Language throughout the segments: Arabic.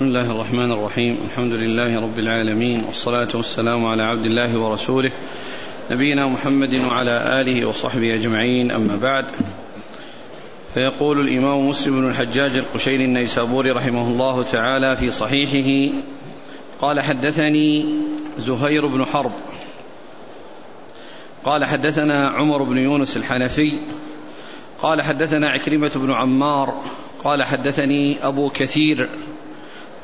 بسم الله الرحمن الرحيم. الحمد لله رب العالمين والصلاة والسلام على عبد الله ورسوله نبينا محمد وعلى آله وصحبه أجمعين. أما بعد فيقول الإمام مسلم بن الحجاج القشيري النيسابوري رحمه الله تعالى في صحيحه قال حدثني زهير بن حرب. قال حدثنا عمر بن يونس الحنفي. قال حدثنا عكرمة بن عمار. قال حدثني أبو كثير.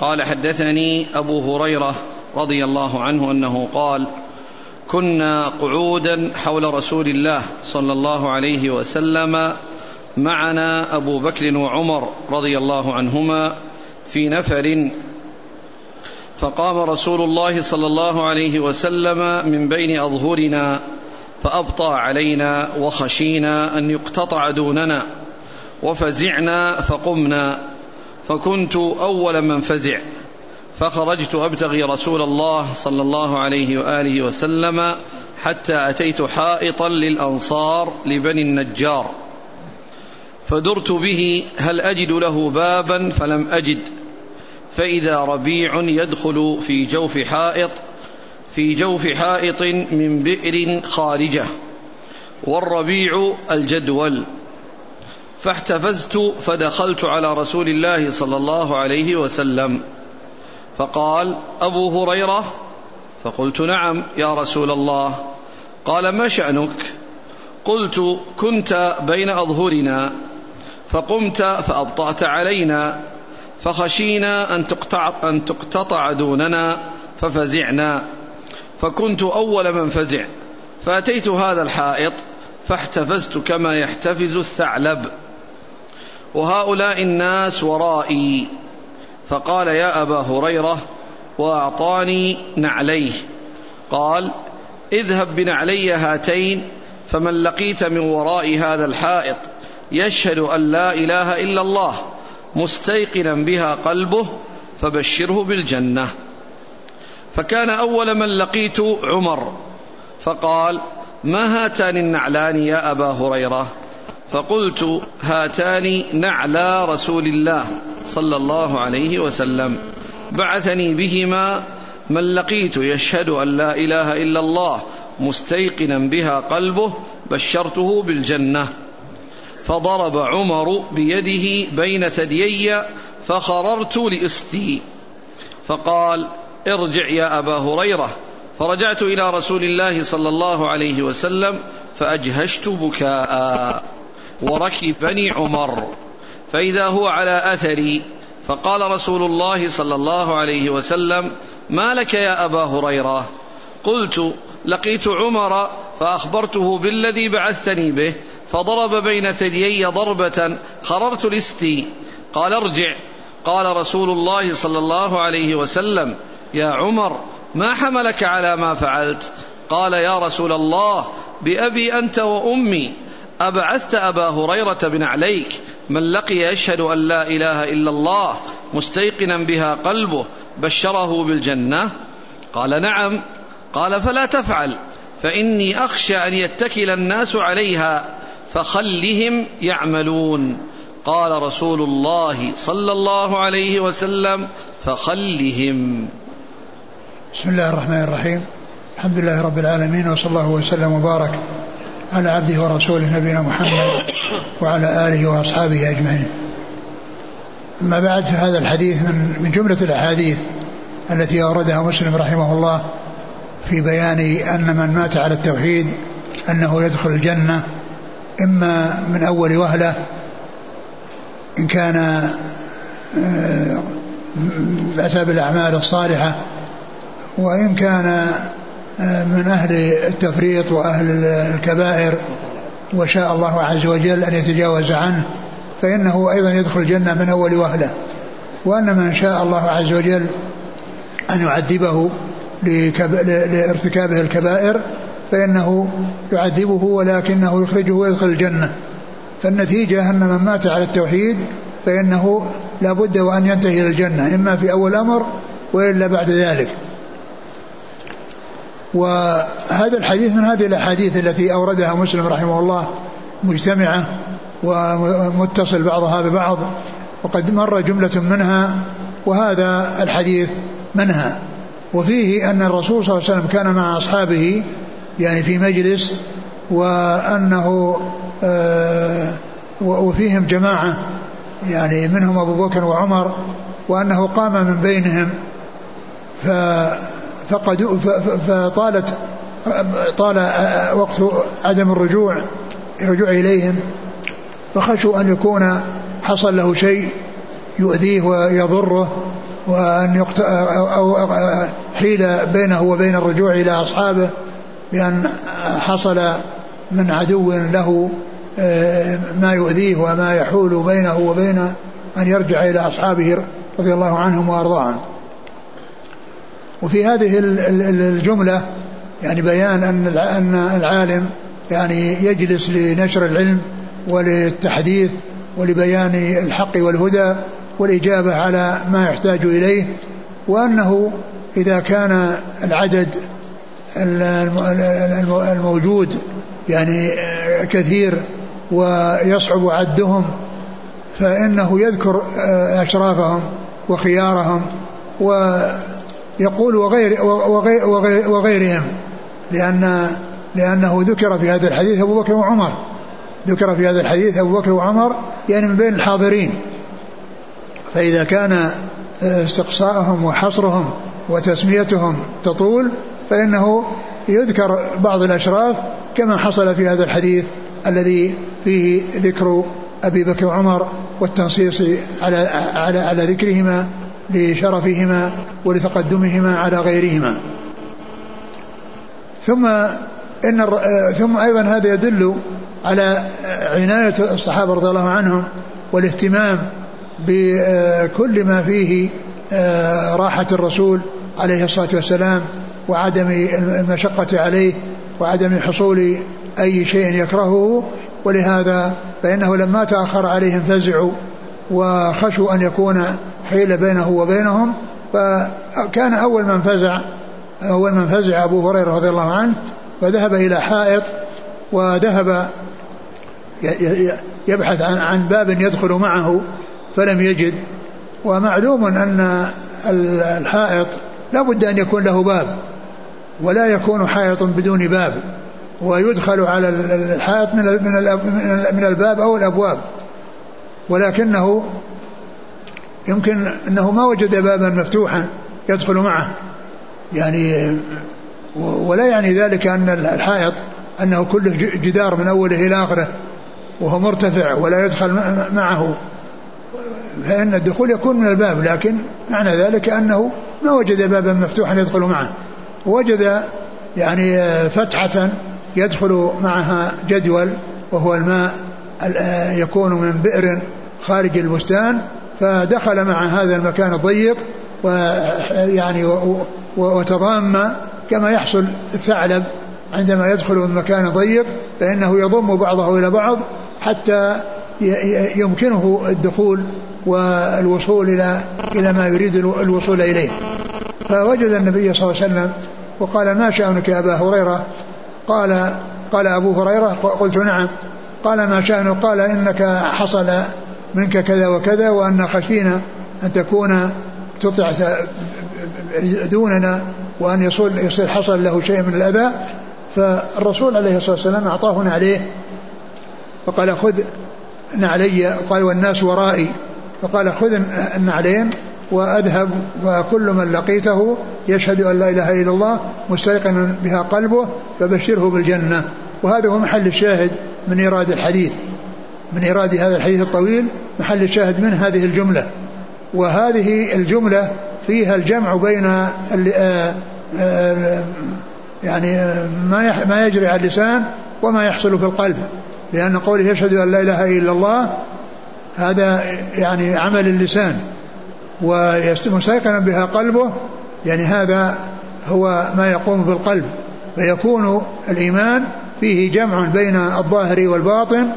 قال حدثني أبو هريرة رضي الله عنه أنه قال كنا قعودا حول رسول الله صلى الله عليه وسلم معنا أبو بكر وعمر رضي الله عنهما في نفر فقام رسول الله صلى الله عليه وسلم من بين أظهرنا فأبطى علينا وخشينا أن يقتطع دوننا وفزعنا فقمنا فكنت أول من فزع فخرجت أبتغي رسول الله صلى الله عليه وآله وسلم حتى أتيت حائطا للأنصار لبني النجار فدرت به هل أجد له بابا فلم أجد فإذا ربيع يدخل في جوف حائط في جوف حائط من بئر خارجة والربيع الجدول. فاحتفزت فدخلت على رسول الله صلى الله عليه وسلم. فقال أبو هريرة؟ فقلت نعم يا رسول الله. قال ما شأنك؟ قلت كنت بين أظهرنا. فقمت فأبطأت علينا. فخشينا أن تقطع أن تقتطع دوننا ففزعنا. فكنت أول من فزع. فأتيت هذا الحائط فاحتفزت كما يحتفز الثعلب. وهؤلاء الناس ورائي. فقال يا أبا هريرة وأعطاني نعليه. قال اذهب بنعلي هاتين فمن لقيت من وراء هذا الحائط يشهد أن لا إله إلا الله مستيقنا بها قلبه فبشره بالجنة. فكان أول من لقيت عمر. فقال ما هاتان النعلان يا أبا هريرة؟ فقلت هاتان نعلا رسول الله صلى الله عليه وسلم. بعثني بهما من لقيت يشهد أن لا إله إلا الله مستيقنا بها قلبه بشرته بالجنة. فضرب عمر بيده بين ثديي فخررت لأستي. فقال ارجع يا أبا هريرة. فرجعت إلى رسول الله صلى الله عليه وسلم فأجهشت بكاء. وركبني عمر. فإذا هو على أثري فقال رسول الله صلى الله عليه وسلم ما لك يا أبا هريرة؟ قلت لقيت عمر فأخبرته بالذي بعثتني به فضرب بين ثديي ضربة خررت لستي. قال ارجع. قال رسول الله صلى الله عليه وسلم يا عمر ما حملك على ما فعلت؟ قال يا رسول الله بأبي أنت وأمي أبعثت أبا هريرة بن عليك من لقي يشهد أن لا إله إلا الله مستيقنا بها قلبه بشره بالجنة؟ قال نعم. قال فلا تفعل فإني أخشى أن يتكل الناس عليها فخلهم يعملون. قال رسول الله صلى الله عليه وسلم فخلهم. بسم الله الرحمن الرحيم. الحمد لله رب العالمين وصلى الله وسلم وبارك على عبده ورسوله نبينا محمد وعلى آله وأصحابه أجمعين. أما بعد فهذا الحديث من, من جملة الأحاديث التي أوردها مسلم رحمه الله في بيان أن من مات على التوحيد أنه يدخل الجنة إما من أول وهلة إن كان آه، أتى بالأعمال الصالحة وإن كان من أهل التفريط وأهل الكبائر وشاء الله عز وجل أن يتجاوز عنه فإنه أيضا يدخل الجنة من أول وهلة. وأن من شاء الله عز وجل أن يعذبه لارتكابه الكبائر فإنه يعذبه ولكنه يخرجه ويدخل الجنة. فالنتيجة أن من مات على التوحيد فإنه لا بد وأن ينتهي إلى الجنة إما في أول أمر وإلا بعد ذلك. وهذا الحديث من هذه الأحاديث التي أوردها مسلم رحمه الله مجتمعة ومتصل بعضها ببعض وقد مر جملة منها وهذا الحديث منهى وفيه أن الرسول صلى الله عليه وسلم كان مع أصحابه يعني في مجلس وأنه آه وفيهم جماعة يعني منهم أبو بكر وعمر وأنه قام من بينهم. فقد فطالت طال وقت عدم الرجوع الرجوع إليهم فخشوا أن يكون حصل له شيء يؤذيه ويضره وأن يقت... أو حيل بينه وبين الرجوع إلى أصحابه بأن حصل من عدو له آه، ما يؤذيه وما يحول بينه وبين أن يرجع إلى أصحابه رضي الله عنهم وأرضاهم. وفي هذه الجملة يعني بيان أن أن العالم يعني يجلس لنشر العلم وللتحديث ولبيان الحق والهدى والإجابة على ما يحتاج إليه وأنه إذا كان العدد الموجود يعني كثير ويصعب عدهم فإنه يذكر أشرافهم وخيارهم ويقول وغير وغير وغير وغيرهم لأن لأنه ذكر في هذا الحديث أبو بكر وعمر. ذكر في هذا الحديث أبو بكر وعمر يعني من بين الحاضرين. فإذا كان استقصاءهم وحصرهم وتسميتهم تطول فإنه يذكر بعض الأشراف كما حصل في هذا الحديث الذي فيه ذكر أبي بكر وعمر والتنصيص على على على ذكرهما. لشرفهما ولتقدمهما على غيرهما. ثم إن ثم أيضا هذا يدل على عناية الصحابة رضي الله عنهم والاهتمام بكل ما فيه آه، راحة الرسول عليه الصلاة والسلام وعدم المشقة عليه وعدم حصول أي شيء يكرهه. ولهذا فإنه لما تأخر عليهم فزعوا وخشوا أن يكون حيل بينه وبينهم فكان أول من فزع أول من فزع أبو هريرة رضي الله عنه فذهب إلى حائط وذهب يبحث عن عن باب يدخل معه فلم يجد. ومعلوم أن الحائط لا بد أن يكون له باب ولا يكون حائط بدون باب ويدخل على الحائط من من الباب أو الأبواب ولكنه يمكن أنه ما وجد بابا مفتوحا يدخل معه. يعني ولا يعني ذلك أن الحائط أنه كله جدار من أوله إلى آخره وهو مرتفع ولا يدخل معه. فإن الدخول يكون من الباب لكن معنى ذلك أنه ما وجد بابا مفتوحا يدخل معه. وجد يعني فتحة يدخل معها جدول وهو الماء يكون من بئر خارج البستان فدخل مع هذا المكان الضيق ويعني وتضام كما يحصل الثعلب عندما يدخل من مكان ضيق فإنه يضم بعضه إلى بعض حتى يمكنه الدخول والوصول إلى إلى ما يريد الوصول إليه. فوجد النبي صلى الله عليه وسلم وقال ما شأنك يا أبا هريرة؟ قال قال أبو هريرة قلت نعم. قال ما شأنك؟ قال إنك حصل منك كذا وكذا وأن خشينا أن تكون تطع دوننا وأن يصل يصير حصل له شيء من الأذى. فالرسول عليه الصلاة والسلام أعطاه نعليه فقال خذ نعلي قال والناس ورائي. فقال خذ النعلين وأذهب. وكل من لقيته يشهد أن لا إله إلا الله مستيقنا بها قلبه فبشره بالجنة. وهذا هو محل الشاهد من إيراد الحديث. من إيراد هذا الحديث الطويل محل الشاهد من هذه الجملة. وهذه الجملة فيها الجمع بين آه، آه، يعني ما ما يجري على اللسان وما يحصل في القلب. لأن قوله يشهد أن لا إله إلا الله هذا يعني عمل اللسان. ومستيقنا بها قلبه يعني هذا هو ما يقوم بالقلب. فيكون الإيمان فيه جمع بين الظاهر والباطن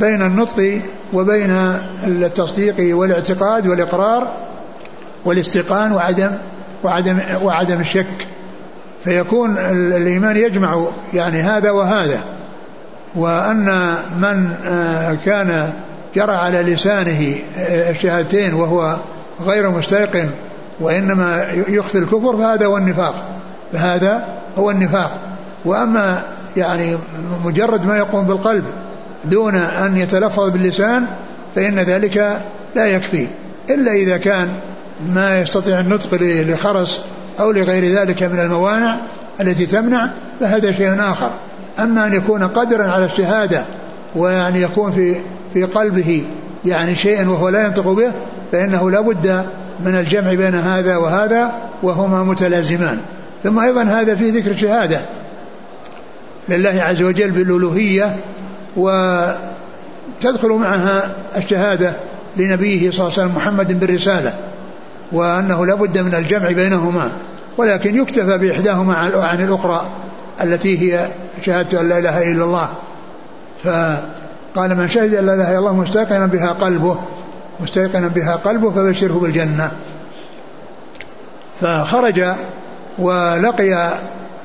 بين النطق وبين التصديق والاعتقاد والإقرار والاستيقان وعدم وعدم وعدم الشك. فيكون الإيمان يجمع يعني هذا وهذا. وأن من آه، كان جرى على لسانه آه، الشهادتين وهو غير مستيقن وإنما يخفي الكفر فهذا هو النفاق. فهذا هو النفاق. وأما يعني مجرد ما يقوم بالقلب دون أن يتلفظ باللسان فإن ذلك لا يكفي. إلا إذا كان ما يستطيع النطق لخرس أو لغير ذلك من الموانع التي تمنع فهذا شيء آخر. أما أن يكون قادرا على الشهادة ويعني يكون في في قلبه يعني شيء وهو لا ينطق به فإنه لا بد من الجمع بين هذا وهذا وهما متلازمان. ثم أيضا هذا في ذكر الشهادة. لله عز وجل بالألوهية وتدخل معها الشهادة لنبيه صلى الله عليه وسلم محمد بالرسالة وأنه لا بد من الجمع بينهما ولكن يكتفى بإحداهما عن الأخرى التي هي شهادة أن لا إله إلا الله. فقال من شهد أن لا إله إلا الله مستيقنا بها قلبه مستيقنا بها قلبه فبشره بالجنة. فخرج ولقي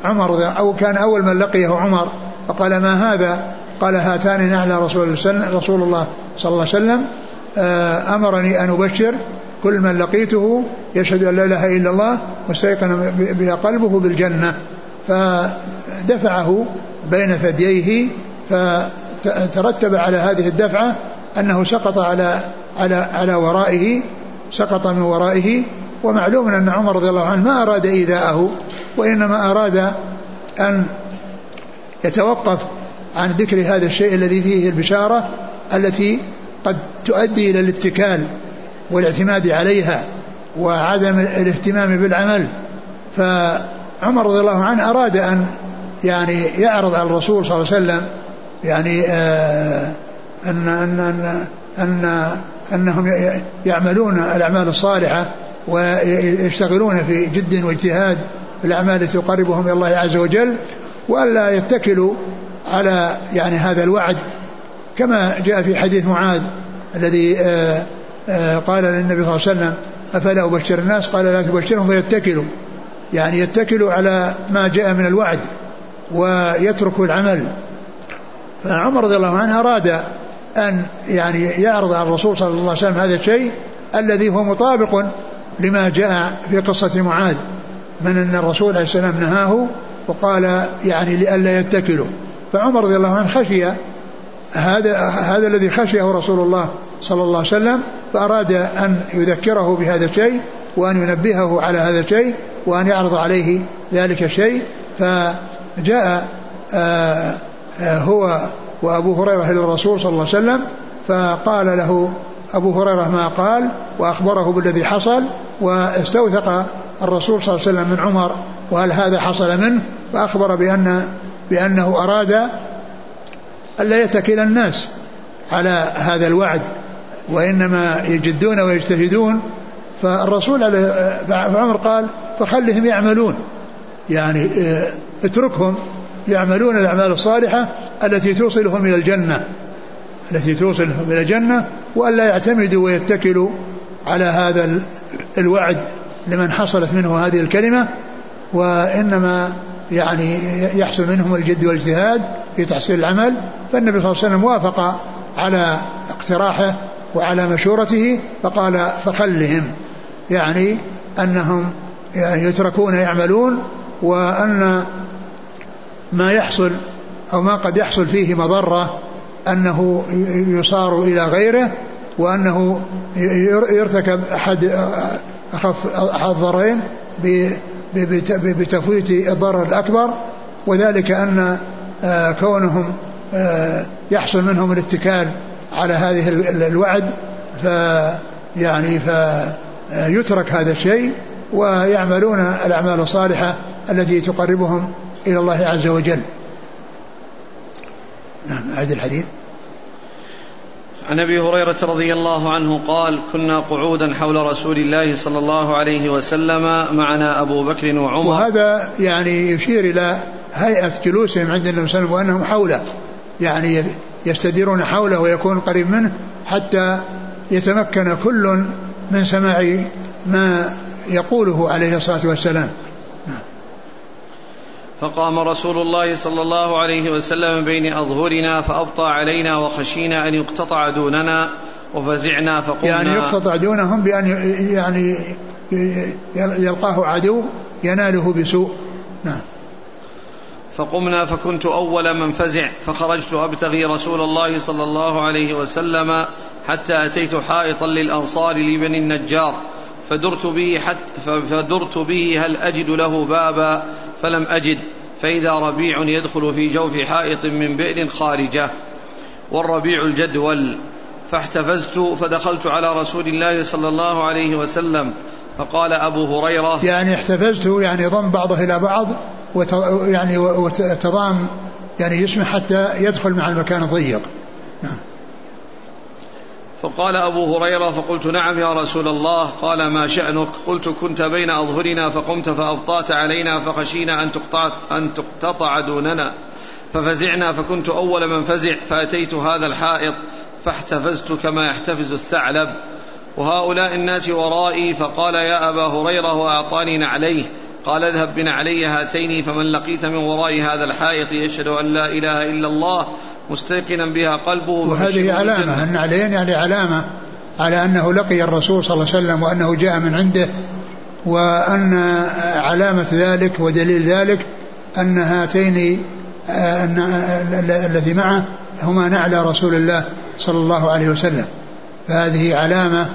عمر أو كان أول من لقيه عمر فقال ما هذا؟ قال هاتان نعلى رسول, رسول الله صلى الله عليه وسلم آه، أمرني أن أبشر كل من لقيته يشهد أن لا إله إلا الله مستيقنا بها قلبه بالجنة. فدفعه بين ثدييه فترتب على هذه الدفعة أنه سقط على على على ورائه سقط من ورائه ومعلوم أن عمر رضي الله عنه ما أراد إيذاءه وإنما أراد أن يتوقف عن ذكر هذا الشيء الذي فيه البشارة التي قد تؤدي إلى الاتكال والاعتماد عليها وعدم الاهتمام بالعمل. فعمر رضي الله عنه أراد أن يعني يعرض على الرسول صلى الله عليه وسلم يعني آه أن أن أن, أن أنهم يعملون الأعمال الصالحة ويشتغلون في جد واجتهاد في الأعمال التي تقربهم إلى الله عز وجل وألا يتكلوا على يعني هذا الوعد كما جاء في حديث معاذ الذي آه، آه، قال للنبي صلى الله عليه وسلم أفلا أبشر الناس؟ قال لا تبشرهم فيتكلوا. يعني يتكلوا على ما جاء من الوعد ويتركوا العمل. فعمر رضي الله عنه أراد أن يعني يعرض على الرسول صلى الله عليه وسلم هذا الشيء الذي هو مطابق لما جاء في قصة معاذ من أن الرسول عليه السلام نهاه وقال يعني لئلا يتكلوا. فعمر رضي الله عنه خشي هذا هذا الذي خشيه رسول الله صلى الله عليه وسلم فأراد أن يذكره بهذا الشيء وأن ينبهه على هذا الشيء وأن يعرض عليه ذلك الشيء. فجاء آه، آه، هو وأبو هريرة إلى الرسول صلى الله عليه وسلم فقال له أبو هريرة ما قال وأخبره بالذي حصل واستوثق الرسول صلى الله عليه وسلم من عمر وهل هذا حصل منه؟ فأخبر بأن بأنه أراد ألا يتكل الناس على هذا الوعد وإنما يجدون ويجتهدون. فالرسول فعمر قال فخلهم يعملون. يعني آه، اتركهم يعملون الأعمال الصالحة التي توصلهم إلى الجنة التي توصلهم إلى الجنة وألا يعتمدوا ويتكلوا على هذا الوعد لمن حصلت منه هذه الكلمة. وإنما يعني يحصل منهم الجد والاجتهاد في تحصيل العمل فالنبي صلى الله عليه وسلم وافق على اقتراحه وعلى مشورته فقال فخلهم يعني أنهم يتركون يعملون وأن ما يحصل أو ما قد يحصل فيه مضرة أنه يصار إلى غيره وأنه يرتكب أحد أخف الضررين بتفويت الضرر الأكبر وذلك أن آه، كونهم آه، يحصل منهم الاتكال على هذه الوعد ف يعني فيترك هذا الشيء ويعملون الأعمال الصالحة التي تقربهم إلى الله عز وجل. نعم أعد الحديث. عن أبي هريرة رضي الله عنه قال كنا قعودا حول رسول الله صلى الله عليه وسلم معنا أبو بكر وعمر. وهذا يعني يشير إلى هيئة جلوسهم عند النبي صلى الله عليه وسلم وأنهم حوله. يعني يستديرون حوله ويكون قريب منه حتى يتمكن كل من سماع ما يقوله عليه الصلاة والسلام. فقام رسول الله صلى الله عليه وسلم بين أظهرنا فأبطى علينا وخشينا أن يقتطع دوننا وفزعنا فقمنا. يعني يقتطع دونهم بأن يعني يلقاه عدو يناله بسوء. نعم. فقمنا فكنت أول من فزع فخرجت أبتغي رسول الله صلى الله عليه وسلم حتى أتيت حائطا للأنصار لبني النجار فدرت به حتى فدرت به هل أجد له بابا؟ فلم أجد فإذا ربيع يدخل في جوف حائط من بئر خارجة. والربيع الجدول فاحتفزت فدخلت على رسول الله صلى الله عليه وسلم فقال أبو هريرة يعني احتفزت يعني ضم بعضه إلى بعض يعني وتضام يعني جسمه حتى يدخل مع المكان الضيق. نعم. فقال أبو هريرة فقلت نعم يا رسول الله قال ما شأنك؟ قلت كنت بين أظهرنا فقمت فأبطأت علينا فخشينا أن تقطع, أن تقتطع دوننا. ففزعنا فكنت أول من فزع فأتيت هذا الحائط فاحتفزت كما يحتفز الثعلب. وهؤلاء الناس ورائي فقال يا أبا هريرة وأعطاني نعليه. قال اذهب بنعلي هاتين فمن لقيت من وراء هذا الحائط يشهد أن لا إله إلا الله مستيقنا بها قلبه وهذه علامة النعلين يعني علامة على أنه لقي الرسول صلى الله عليه وسلم وأنه جاء من عنده وأن علامة ذلك ودليل ذلك أن هاتين أن الذي معه هما نعلى رسول الله صلى الله عليه وسلم. فهذه علامة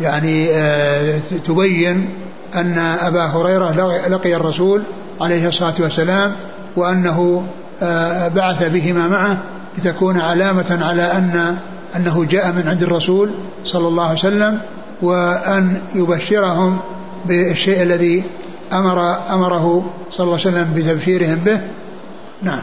يعني آه، تبين أن أبا هريرة لقي الرسول عليه الصلاة والسلام وأنه آه، بعث بهما معه لتكون علامة على أن أنه جاء من عند الرسول صلى الله عليه وسلم وأن يبشرهم بالشيء الذي أمر أمره صلى الله عليه وسلم بتبشيرهم به. نعم.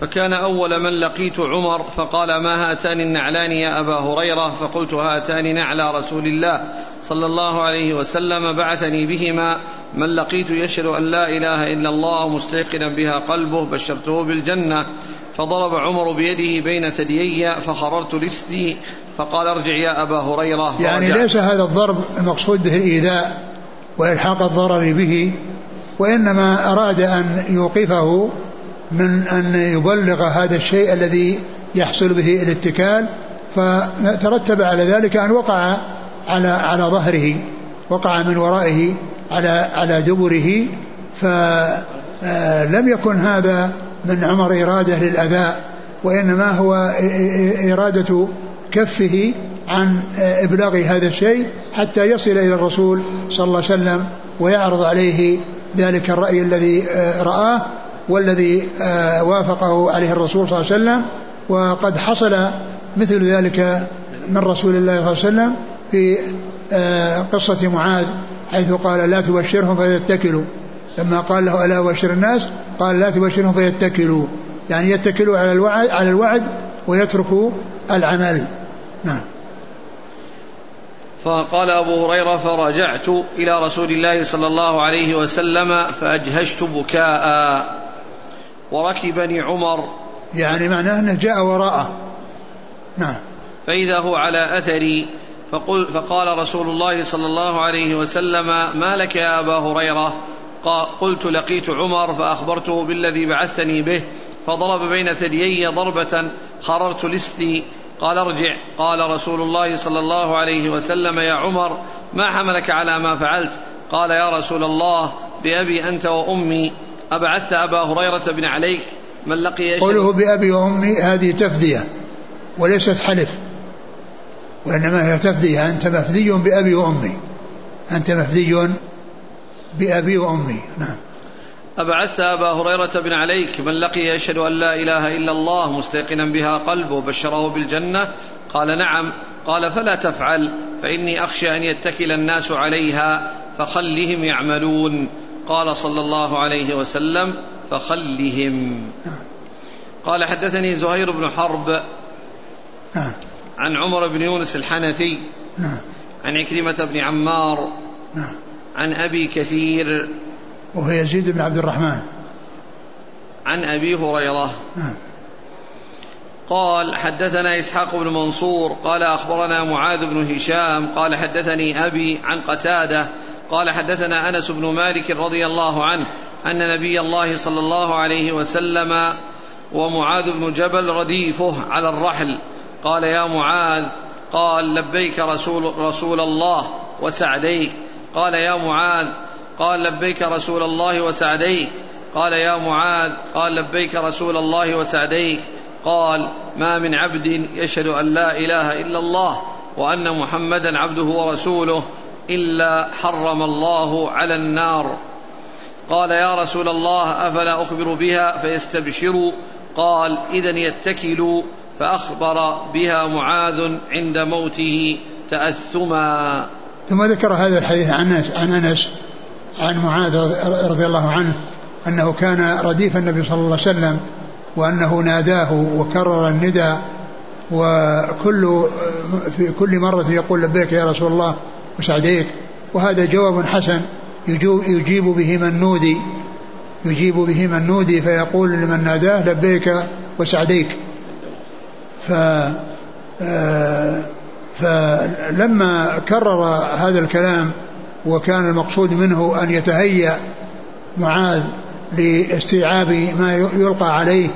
فكان أول من لقيت عمر فقال ما هاتان النعلان يا أبا هريرة؟ فقلت هاتان نعلى رسول الله صلى الله عليه وسلم بعثني بهما. من لقيت يشهد أن لا إله إلا الله مستيقنا بها قلبه بشرته بالجنة. فضرب عمر بيده بين ثديي فخررت لستي فقال ارجع يا أبا هريرة. يعني ليس هذا الضرب المقصود به الإيذاء وإلحاق الضرر به وإنما أراد أن يوقفه من أن يبلغ هذا الشيء الذي يحصل به الاتكال فترتب على ذلك أن وقع على على ظهره وقع من ورائه على على دبره فلم يكن هذا من عمر إرادة للأذى وإنما هو إرادة كفه عن إبلاغ هذا الشيء حتى يصل إلى الرسول صلى الله عليه وسلم ويعرض عليه ذلك الرأي الذي رآه والذي وافقه عليه الرسول صلى الله عليه وسلم. وقد حصل مثل ذلك من رسول الله صلى الله عليه وسلم في قصة معاذ حيث قال لا تبشرهم فيتكلوا لما قال له ألا أبشر الناس؟ قال لا تبشرهم فيتكلوا. يعني يتكلوا على الوعد على الوعد ويتركوا العمل. نعم. فقال أبو هريرة فرجعت إلى رسول الله صلى الله عليه وسلم فأجهشت بكاء. وركبني عمر. يعني معناه أنه جاء وراءه. نعم. فإذا هو على أثري فقل فقال رسول الله صلى الله عليه وسلم ما لك يا أبا هريرة؟ قلت لقيت عمر فأخبرته بالذي بعثتني به فضرب بين ثديي ضربة خررت لستي. قال ارجع. قال رسول الله صلى الله عليه وسلم يا عمر ما حملك على ما فعلت؟ قال يا رسول الله بأبي أنت وأمي أبعثت أبا هريرة بن عليك. من لقي قوله بأبي وأمي هذه تفدية وليست حلف وإنما هي تفدية أنت مفدي بأبي وأمي. أنت مفدي بأبي وأمي. نعم. أبعثت أبا هريرة بن عليك من لقي يشهد أن لا إله إلا الله مستيقنا بها قلبه بشره بالجنة قال نعم قال فلا تفعل فإني أخشى أن يتكل الناس عليها فخلهم يعملون. قال صلى الله عليه وسلم فخلهم. قال حدثني زهير بن حرب نعم. عن عمر بن يونس الحنفي نعم. عن عكرمة بن عمار نعم. عن أبي كثير. وهو يزيد بن عبد الرحمن. عن أبي هريرة. نعم. قال حدثنا إسحاق بن منصور. قال أخبرنا معاذ بن هشام. قال حدثني أبي عن قتادة. قال حدثنا أنس بن مالك رضي الله عنه أن نبي الله صلى الله عليه وسلم ومعاذ بن جبل رديفه على الرحل. قال يا معاذ قال لبيك رسول رسول الله وسعديك. قال يا معاذ قال لبيك رسول الله وسعديك. قال يا معاذ قال لبيك رسول الله وسعديك. قال ما من عبد يشهد أن لا إله إلا الله وأن محمدا عبده ورسوله إلا حرم الله على النار. قال يا رسول الله أفلا أخبر بها؟ فيستبشروا. قال اذا يتكلوا. فأخبر بها معاذ عند موته تأثما. ثم ذكر هذا الحديث عن عن أنس عن معاذ رضي الله عنه أنه كان رديف النبي صلى الله عليه وسلم وأنه ناداه وكرر الندى وكل في كل مرة يقول لبيك يا رسول الله وسعديك. وهذا جواب حسن يجيب به من نودي يجيب به من نودي فيقول لمن ناداه لبيك وسعديك. ف آه، فلما كرر هذا الكلام وكان المقصود منه أن يتهيأ معاذ لاستيعاب ما يلقى عليه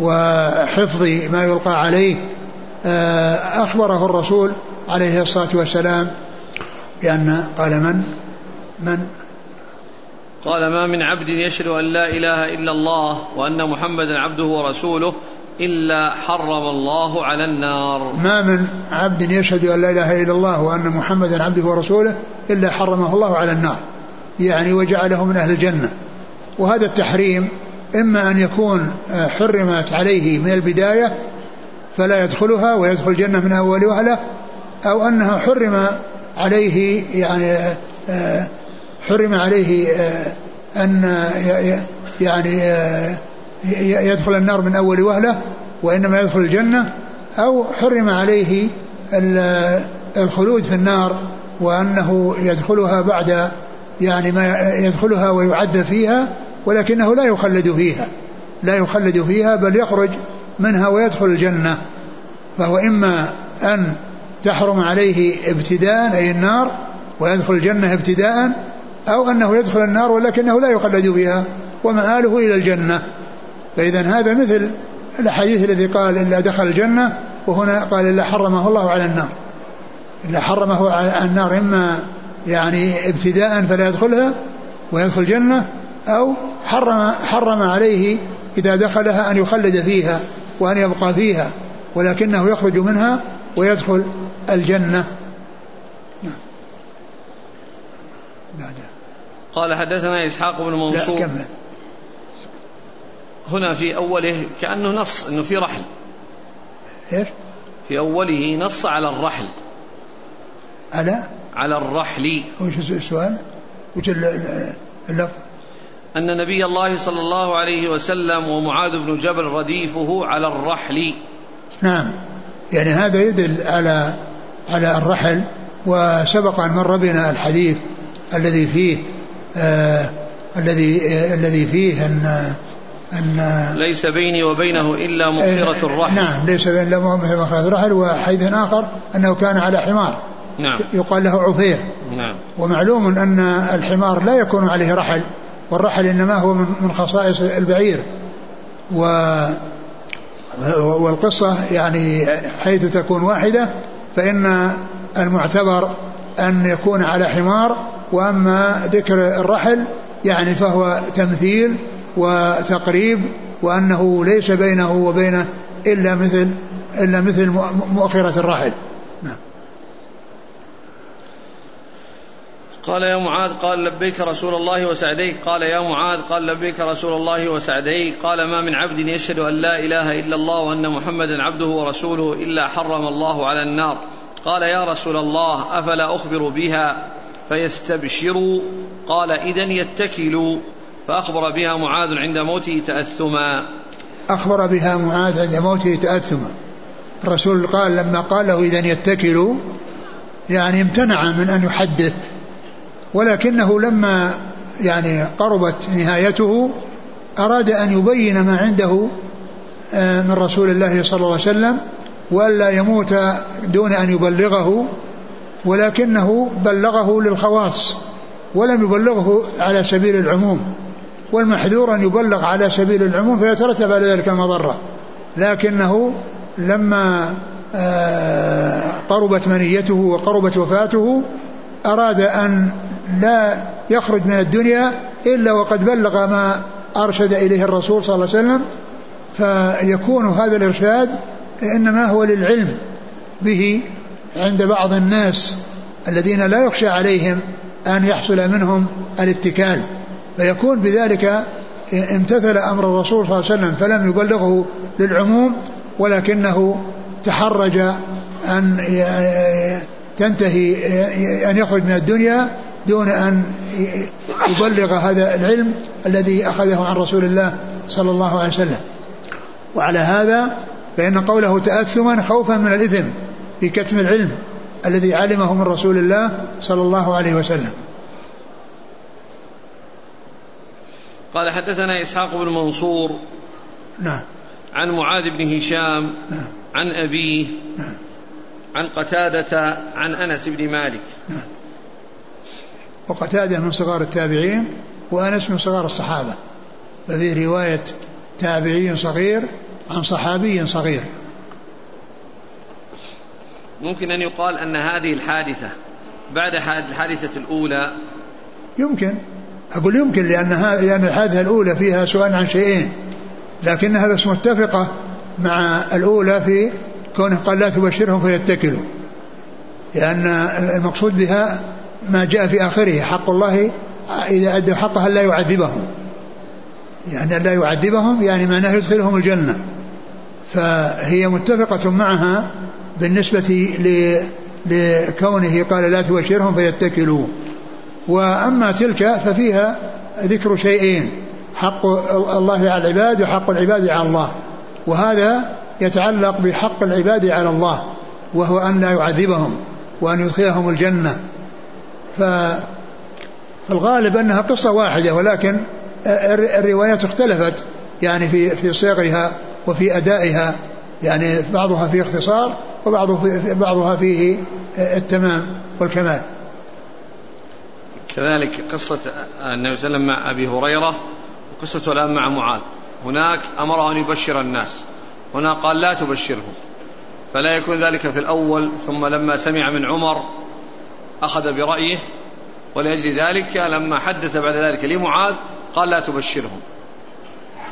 وحفظ ما يلقى عليه آه، أخبره الرسول عليه الصلاة والسلام بأن قال من؟ من؟ قال ما من عبد يشهد أن لا إله إلا الله وأن محمدا عبده ورسوله إلا حرم الله على النار. ما من عبد يشهد أن لا إله إلا الله وأن محمدا عبده ورسوله إلا حرمه الله على النار. يعني وجعله من أهل الجنة. وهذا التحريم إما أن يكون آه، حرمت عليه من البداية فلا يدخلها ويدخل الجنة من أول وهلة أو أنها حرم عليه يعني آه، حرم عليه آه، أن يعني يدخل النار من أول وهلة وإنما يدخل الجنة أو حرم عليه الخلود في النار وأنه يدخلها بعد يعني ما يدخلها ويعد فيها ولكنه لا يخلد فيها. لا يخلد فيها بل يخرج منها ويدخل الجنة. فهو إما أن تحرم عليه ابتداء أي النار ويدخل الجنة ابتداء أو أنه يدخل النار ولكنه لا يخلد فيها ومآله إلى الجنة. فإذا هذا مثل الحديث الذي قال إلا دخل الجنة وهنا قال إلا حرمه الله على النار. إلا حرمه على النار إما يعني ابتداء فلا يدخلها ويدخل الجنة أو حرم حرم عليه إذا دخلها أن يخلد فيها وأن يبقى فيها ولكنه يخرج منها ويدخل الجنة. قال حدثنا إسحاق بن منصور. لا كمل. هنا في أوله كأنه نص أنه في رحل. إيش؟ في أوله نص على الرحل. على؟ على الرحل. وش السؤال وش اللفظ؟ أن نبي الله صلى الله عليه وسلم ومعاذ بن جبل رديفه على الرحل. نعم. يعني هذا يدل على على الرحل وسبق أن مر بنا الحديث الذي فيه آه الذي آه الذي فيه أن أن ليس بيني وبينه إلا مؤخرة الرحل نعم ليس بيني إلا مؤخرة الرحل وحديث آخر أنه كان على حمار. نعم. يقال له عفير نعم. ومعلوم أن الحمار لا يكون عليه رحل والرحل إنما هو من خصائص البعير. و والقصة يعني حيث تكون واحدة فإن المعتبر أن يكون على حمار وأما ذكر الرحل يعني فهو تمثيل وتقريب وأنه ليس بينه وبينه إلا مثل إلا مثل مؤخرة الرحل نعم. قال يا معاذ قال لبيك رسول الله وسعديك. قال يا معاذ قال لبيك رسول الله وسعديك. قال ما من عبد يشهد أن لا إله إلا الله وأن محمدا عبده ورسوله إلا حرم الله على النار. قال يا رسول الله أفلا أخبر بها؟ فيستبشروا. قال إذا يتكلوا. فأخبر بها معاذ عند موته تأثما. أخبر بها معاذ عند موته تأثما. الرسول قال لما قال له إذا يتكلوا يعني امتنع من أن يحدث. ولكنه لما يعني قربت نهايته أراد أن يبين ما عنده آه، من رسول الله صلى الله عليه وسلم وألا يموت دون أن يبلغه ولكنه بلغه للخواص ولم يبلغه على سبيل العموم. والمحذور أن يبلغ على سبيل العموم فيترتب على ذلك المضرة. لكنه لما آه قربت منيته وقربت وفاته أراد أن لا يخرج من الدنيا إلا وقد بلغ ما أرشد إليه الرسول صلى الله عليه وسلم. فيكون هذا الإرشاد إنما هو للعلم به عند بعض الناس الذين لا يخشى عليهم أن يحصل منهم الاتكال. فيكون بذلك امتثل أمر الرسول صلى الله عليه وسلم فلم يبلغه للعموم ولكنه تحرج أن تنتهي أن يخرج من الدنيا دون أن يبلغ هذا العلم الذي أخذه عن رسول الله صلى الله عليه وسلم. وعلى هذا فإن قوله تأثما خوفا من الإثم في كتم العلم الذي علمه من رسول الله صلى الله عليه وسلم. قال حدثنا إسحاق بن منصور نعم. عن معاذ بن هشام نعم. عن أبيه نعم. عن قتادة عن أنس بن مالك. نعم. وقتادة من صغار التابعين وأنس من صغار الصحابة. ففي رواية تابعي صغير عن صحابي صغير. ممكن أن يقال أن هذه الحادثة بعد الحادثة الأولى يمكن. أقول يمكن لأن لأن الحادثة الأولى فيها سؤال عن شيئين لكنها بس متفقة مع الأولى في كونه قال لا تبشرهم فيتكلوا. لأن المقصود بها ما جاء في آخره حق الله إذا أدوا حقها لا يعذبهم. يعني لا يعذبهم يعني معناه يدخلهم الجنة. فهي متفقة معها بالنسبة لكونه قال لا تبشرهم فيتكلوا. وأما تلك ففيها ذكر شيئين حق الله على العباد وحق العباد على الله. وهذا يتعلق بحق العباد على الله وهو أن لا يعذبهم وأن يدخلهم الجنة. فالغالب أنها قصة واحدة ولكن الروايات اختلفت يعني في في صيغها وفي أدائها يعني بعضها فيه اختصار وبعضها بعضها فيه التمام والكمال. كذلك قصة النبي صلى الله عليه وسلم مع أبي هريرة وقصته الآن مع معاذ. هناك أمره أن يبشر الناس. هنا قال لا تبشرهم. فلا يكون ذلك في الأول ثم لما سمع من عمر أخذ برأيه ولأجل ذلك لما حدث بعد ذلك لمعاذ قال لا تبشرهم.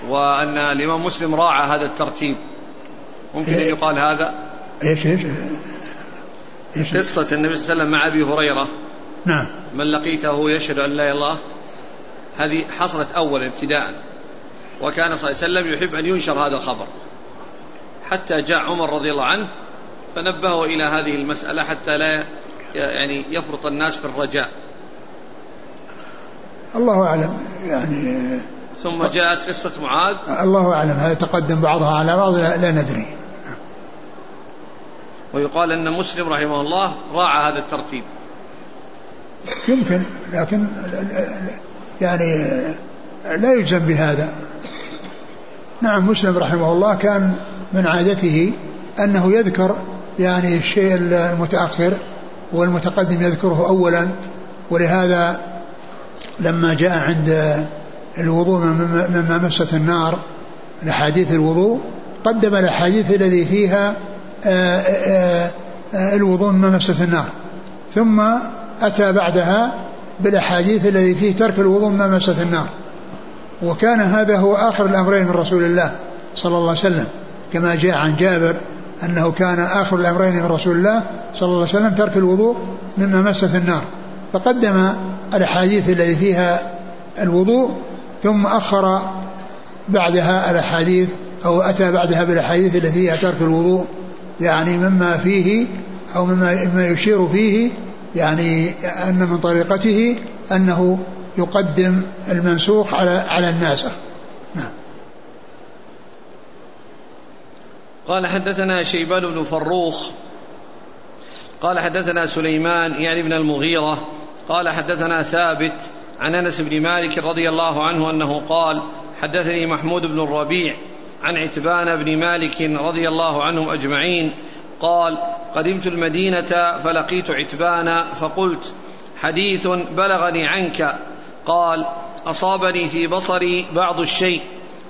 وأن الإمام مسلم راعى هذا الترتيب. ممكن أن يقال هذا؟ إيش إيش؟ قصة النبي صلى الله عليه وسلم مع أبي هريرة. نعم. من لقيته يشهد أن لا إله إلا الله. هذه حصلت أولا ابتداء. وكان صلى الله عليه وسلم يحب أن ينشر هذا الخبر. حتى جاء عمر رضي الله عنه فنبهه إلى هذه المسألة حتى لا يعني يفرط الناس في الرجاء. الله أعلم. يعني ثم جاءت قصة معاذ. الله أعلم. هذا تقدم بعضها على بعض لا ندري. ويقال أن مسلم رحمه الله راعى هذا الترتيب. يمكن لكن يعني لا يجزم بهذا. نعم مسلم رحمه الله كان من عادته أنه يذكر يعني الشيء المتأخر والمتقدم يذكره أولا ولهذا لما جاء عند الوضوء مما مست النار الأحاديث الوضوء قدم الأحاديث الذي فيها آه، آه، آه، الوضوء مما مست النار. ثم أتى بعدها بالأحاديث الذي فيه ترك الوضوء مما مست النار. وكان هذا هو آخر الأمرين من رسول الله صلى الله عليه وسلم. كما جاء عن جابر أنه كان آخر الأمرين من رسول الله صلى الله عليه وسلم ترك الوضوء مما مست النار. فقدم الأحاديث التي فيها الوضوء ثم أخر بعدها الأحاديث أو أتى بعدها بالأحاديث التي فيها ترك الوضوء يعني مما فيه أو مما يشير فيه يعني أن من طريقته أنه يقدم المنسوخ على على الناسخ. نعم. قال حدثنا شيبان بن فروخ. قال حدثنا سليمان يعني بن المغيرة. قال حدثنا ثابت عن أنس بن مالك رضي الله عنه أنه قال حدثني محمود بن الربيع عن عتبان بن مالك رضي الله عنهم أجمعين قال قدمت المدينة فلقيت عتبان فقلت حديث بلغني عنك. قال أصابني في بصري بعض الشيء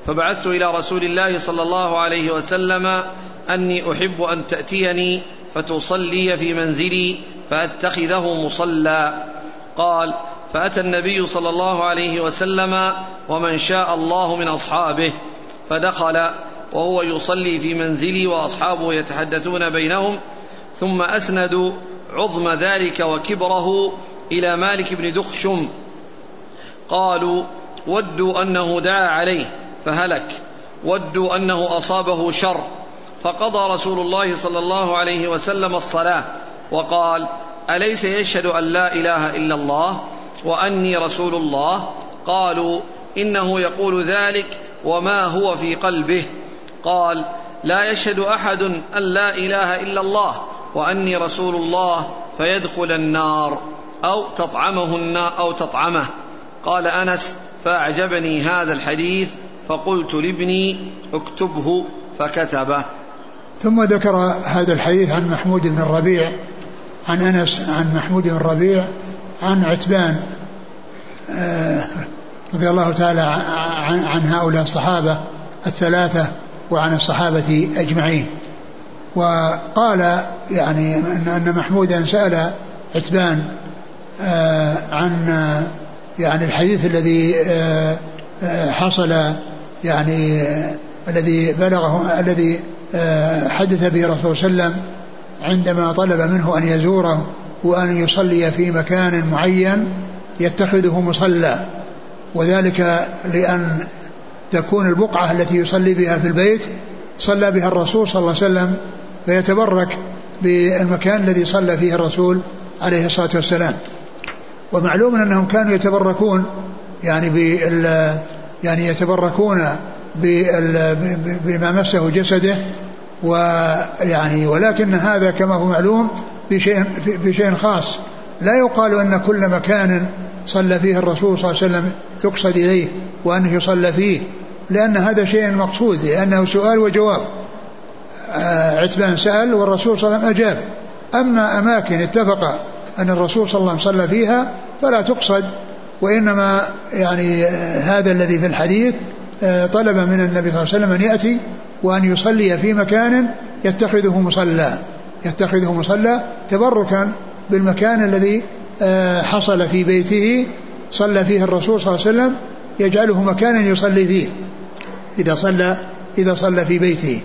فبعثت إلى رسول الله صلى الله عليه وسلم أني أحب أن تأتيني فتصلي في منزلي فأتخذه مصلى. قال فأتى النبي صلى الله عليه وسلم ومن شاء الله من أصحابه فدخل وهو يصلي في منزلي وأصحابه يتحدثون بينهم ثم أسندوا عظم ذلك وكبره إلى مالك بن دخشم. قالوا ودوا أنه دعا عليه فهلك. ودوا أنه أصابه شر فقضى رسول الله صلى الله عليه وسلم الصلاة وقال أليس يشهد أن لا إله إلا الله وأني رسول الله؟ قالوا إنه يقول ذلك وما هو في قلبه. قال لا يشهد أحد أن لا إله إلا الله وأني رسول الله فيدخل النار أو تطعمه النار أو تطعمه. قال أنس فأعجبني هذا الحديث فقلت لابني اكتبه فكتبه. ثم ذكر هذا الحديث عن محمود بن الربيع عن أنس عن محمود بن الربيع عن عتبان آه، رضي الله تعالى عن هؤلاء الصحابة الثلاثة. وعن الصحابة أجمعين. وقال يعني ان محمودا سأل عتبان آه، عن يعني الحديث الذي آه، حصل يعني الذي بلغه الذي حدث به الرسول صلى الله عليه وسلم عندما طلب منه أن يزوره وأن يصلي في مكان معين يتخذه مصلى. وذلك لأن تكون البقعة التي يصلي بها في البيت صلى بها الرسول صلى الله عليه وسلم فيتبرك بالمكان الذي صلى فيه الرسول عليه الصلاة والسلام. ومعلوم أنهم كانوا يتبركون يعني بال يعني يتبركون بما مسه جسده ويعني ولكن هذا كما هو معلوم بشيء بشيء خاص. لا يقال أن كل مكان صلى فيه الرسول صلى الله عليه وسلم يقصد إليه وأنه يصلى فيه لأن هذا شيء مقصود لأنه سؤال وجواب. آه، عتبان سأل والرسول صلى الله عليه وسلم أجاب. أما أماكن اتفق أن الرسول صلى الله عليه وسلم صلى فيها فلا تقصد وإنما يعني آه، هذا الذي في الحديث آه، طلب من النبي صلى الله عليه وسلم أن يأتي وأن يصلي في مكان يتخذه مصلى يتخذه مصلى تبركا بالمكان الذي حصل في بيته صلى فيه الرسول صلى الله عليه وسلم يجعله مكانا يصلي فيه إذا صلى إذا صلى في بيته.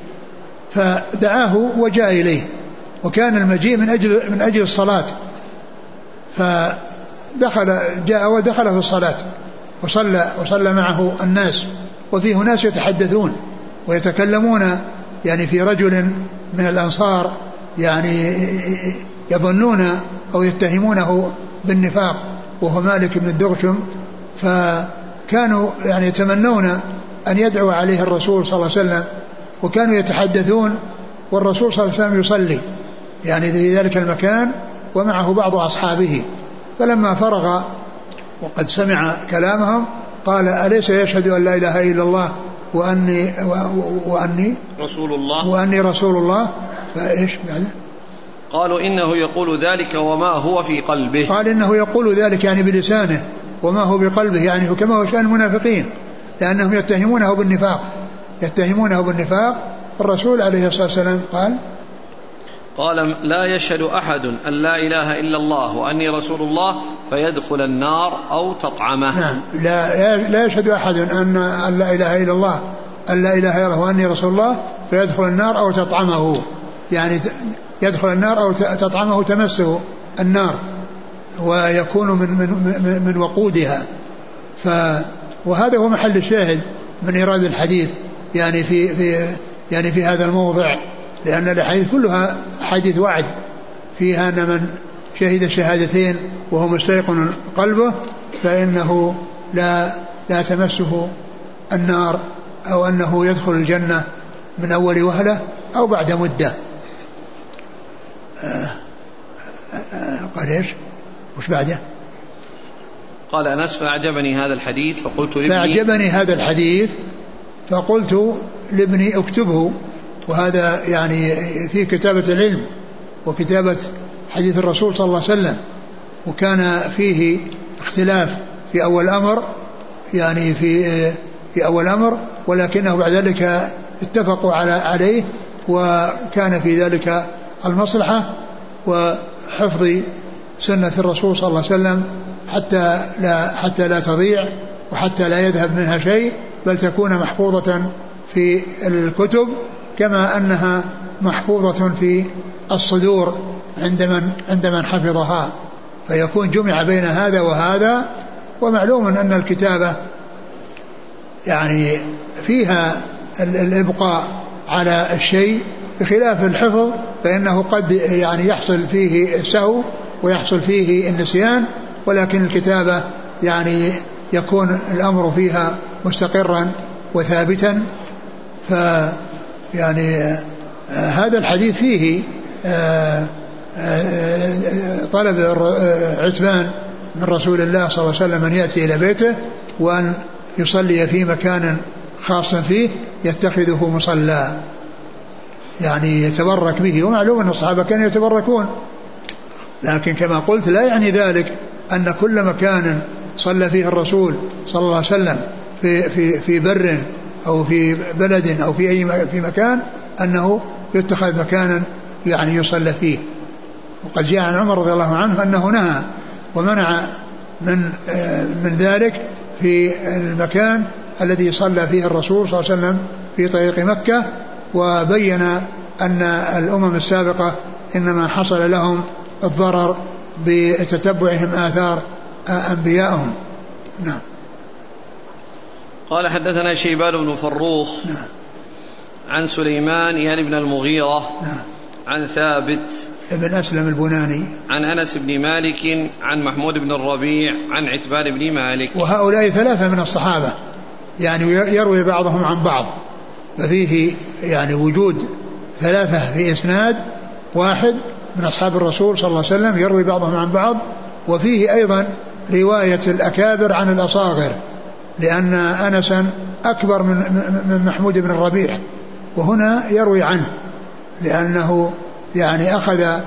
فدعاه وجاء إليه وكان المجيء من أجل من أجل الصلاة. فدخل جاء ودخل في الصلاة وصلى وصلى معه الناس وفيه ناس يتحدثون ويتكلمون يعني في رجل من الأنصار يعني يظنون أو يتهمونه بالنفاق. وهو مالك بن الدغشم فكانوا يعني يتمنون أن يدعو عليه الرسول صلى الله عليه وسلم وكانوا يتحدثون والرسول صلى الله عليه وسلم يصلي يعني في ذلك المكان ومعه بعض أصحابه. فلما فرغ وقد سمع كلامهم قال أليس يشهد أن لا إله إلا الله وأني وأني رسول الله. وأني رسول الله؟ فإيش بعد؟ قالوا إنه يقول ذلك وما هو في قلبه. قال إنه يقول ذلك يعني بلسانه وما هو بقلبه يعني كما هو شأن المنافقين لأنهم يتهمونه بالنفاق يتهمونه بالنفاق. الرسول عليه الصلاة والسلام قال قال لا يشهد أحد أن لا إله إلا الله وأني رسول الله فيدخل النار أو تطعمه. نعم. لا, لا يشهد أحد أن لا إله إلا الله أن لا إله إلا الله وأني رسول الله فيدخل النار أو تطعمه. يعني يدخل النار أو تطعمه تمسه النار ويكون من من من, وقودها. ف وهذا هو محل الشاهد من إيراد الحديث يعني في في يعني في هذا الموضع لأن الأحاديث كلها أحاديث وعد. فيها أن من شهد شهادتين وهو مستيقن قلبه فإنه لا لا تمسه النار أو أنه يدخل الجنة من أول وهلة أو بعد مدة. قال إيش؟ وش بعده؟ قال أنس فأعجبني هذا الحديث فقلت لابني فأعجبني هذا الحديث فقلت لابني اكتبه وهذا يعني في كتابة العلم وكتابة حديث الرسول صلى الله عليه وسلم وكان فيه اختلاف في أول الأمر يعني في في أول الأمر ولكنه بعد ذلك اتفقوا على عليه وكان في ذلك المصلحة وحفظ سنة الرسول صلى الله عليه وسلم حتى لا حتى لا تضيع وحتى لا يذهب منها شيء بل تكون محفوظة في الكتب كما أنها محفوظة في الصدور عند من عند من حفظها. فيكون جمع بين هذا وهذا ومعلوم أن الكتابة يعني فيها الإبقاء على الشيء بخلاف الحفظ فإنه قد يعني يحصل فيه سهو ويحصل فيه النسيان ولكن الكتابة يعني يكون الأمر فيها مستقرا وثابتا. ف يعني آه هذا الحديث فيه آه آه طلب عتبان من رسول الله صلى الله عليه وسلم أن يأتي إلى بيته وأن يصلي في مكان خاص فيه يتخذه مصلى. يعني يتبرك به ومعلوم أن الصحابة كانوا يتبركون. لكن كما قلت لا يعني ذلك أن كل مكان صلى فيه الرسول صلى الله عليه وسلم في في في بر أو في بلد أو في أي في مكان أنه يتخذ مكانا يعني يصلى فيه. وقد جاء عن عمر رضي الله عنه أنه نهى ومنع من من ذلك في المكان الذي صلى فيه الرسول صلى الله عليه وسلم في طريق مكة وبين أن الأمم السابقة إنما حصل لهم الضرر بتتبعهم آثار أنبيائهم نعم. قال حدثنا شيبان بن فروخ نعم. عن سليمان يعني بن المغيرة نعم. عن ثابت ابن أسلم البناني. عن أنس بن مالك عن محمود بن الربيع عن عتبان بن مالك. وهؤلاء ثلاثة من الصحابة يعني يروي بعضهم عن بعض. ففيه يعني وجود ثلاثة في إسناد واحد من أصحاب الرسول صلى الله عليه وسلم يروي بعضهم عن بعض وفيه أيضا رواية الأكابر عن الأصاغر لأن أنسا أكبر من من محمود بن الربيع وهنا يروي عنه لأنه يعني أخذ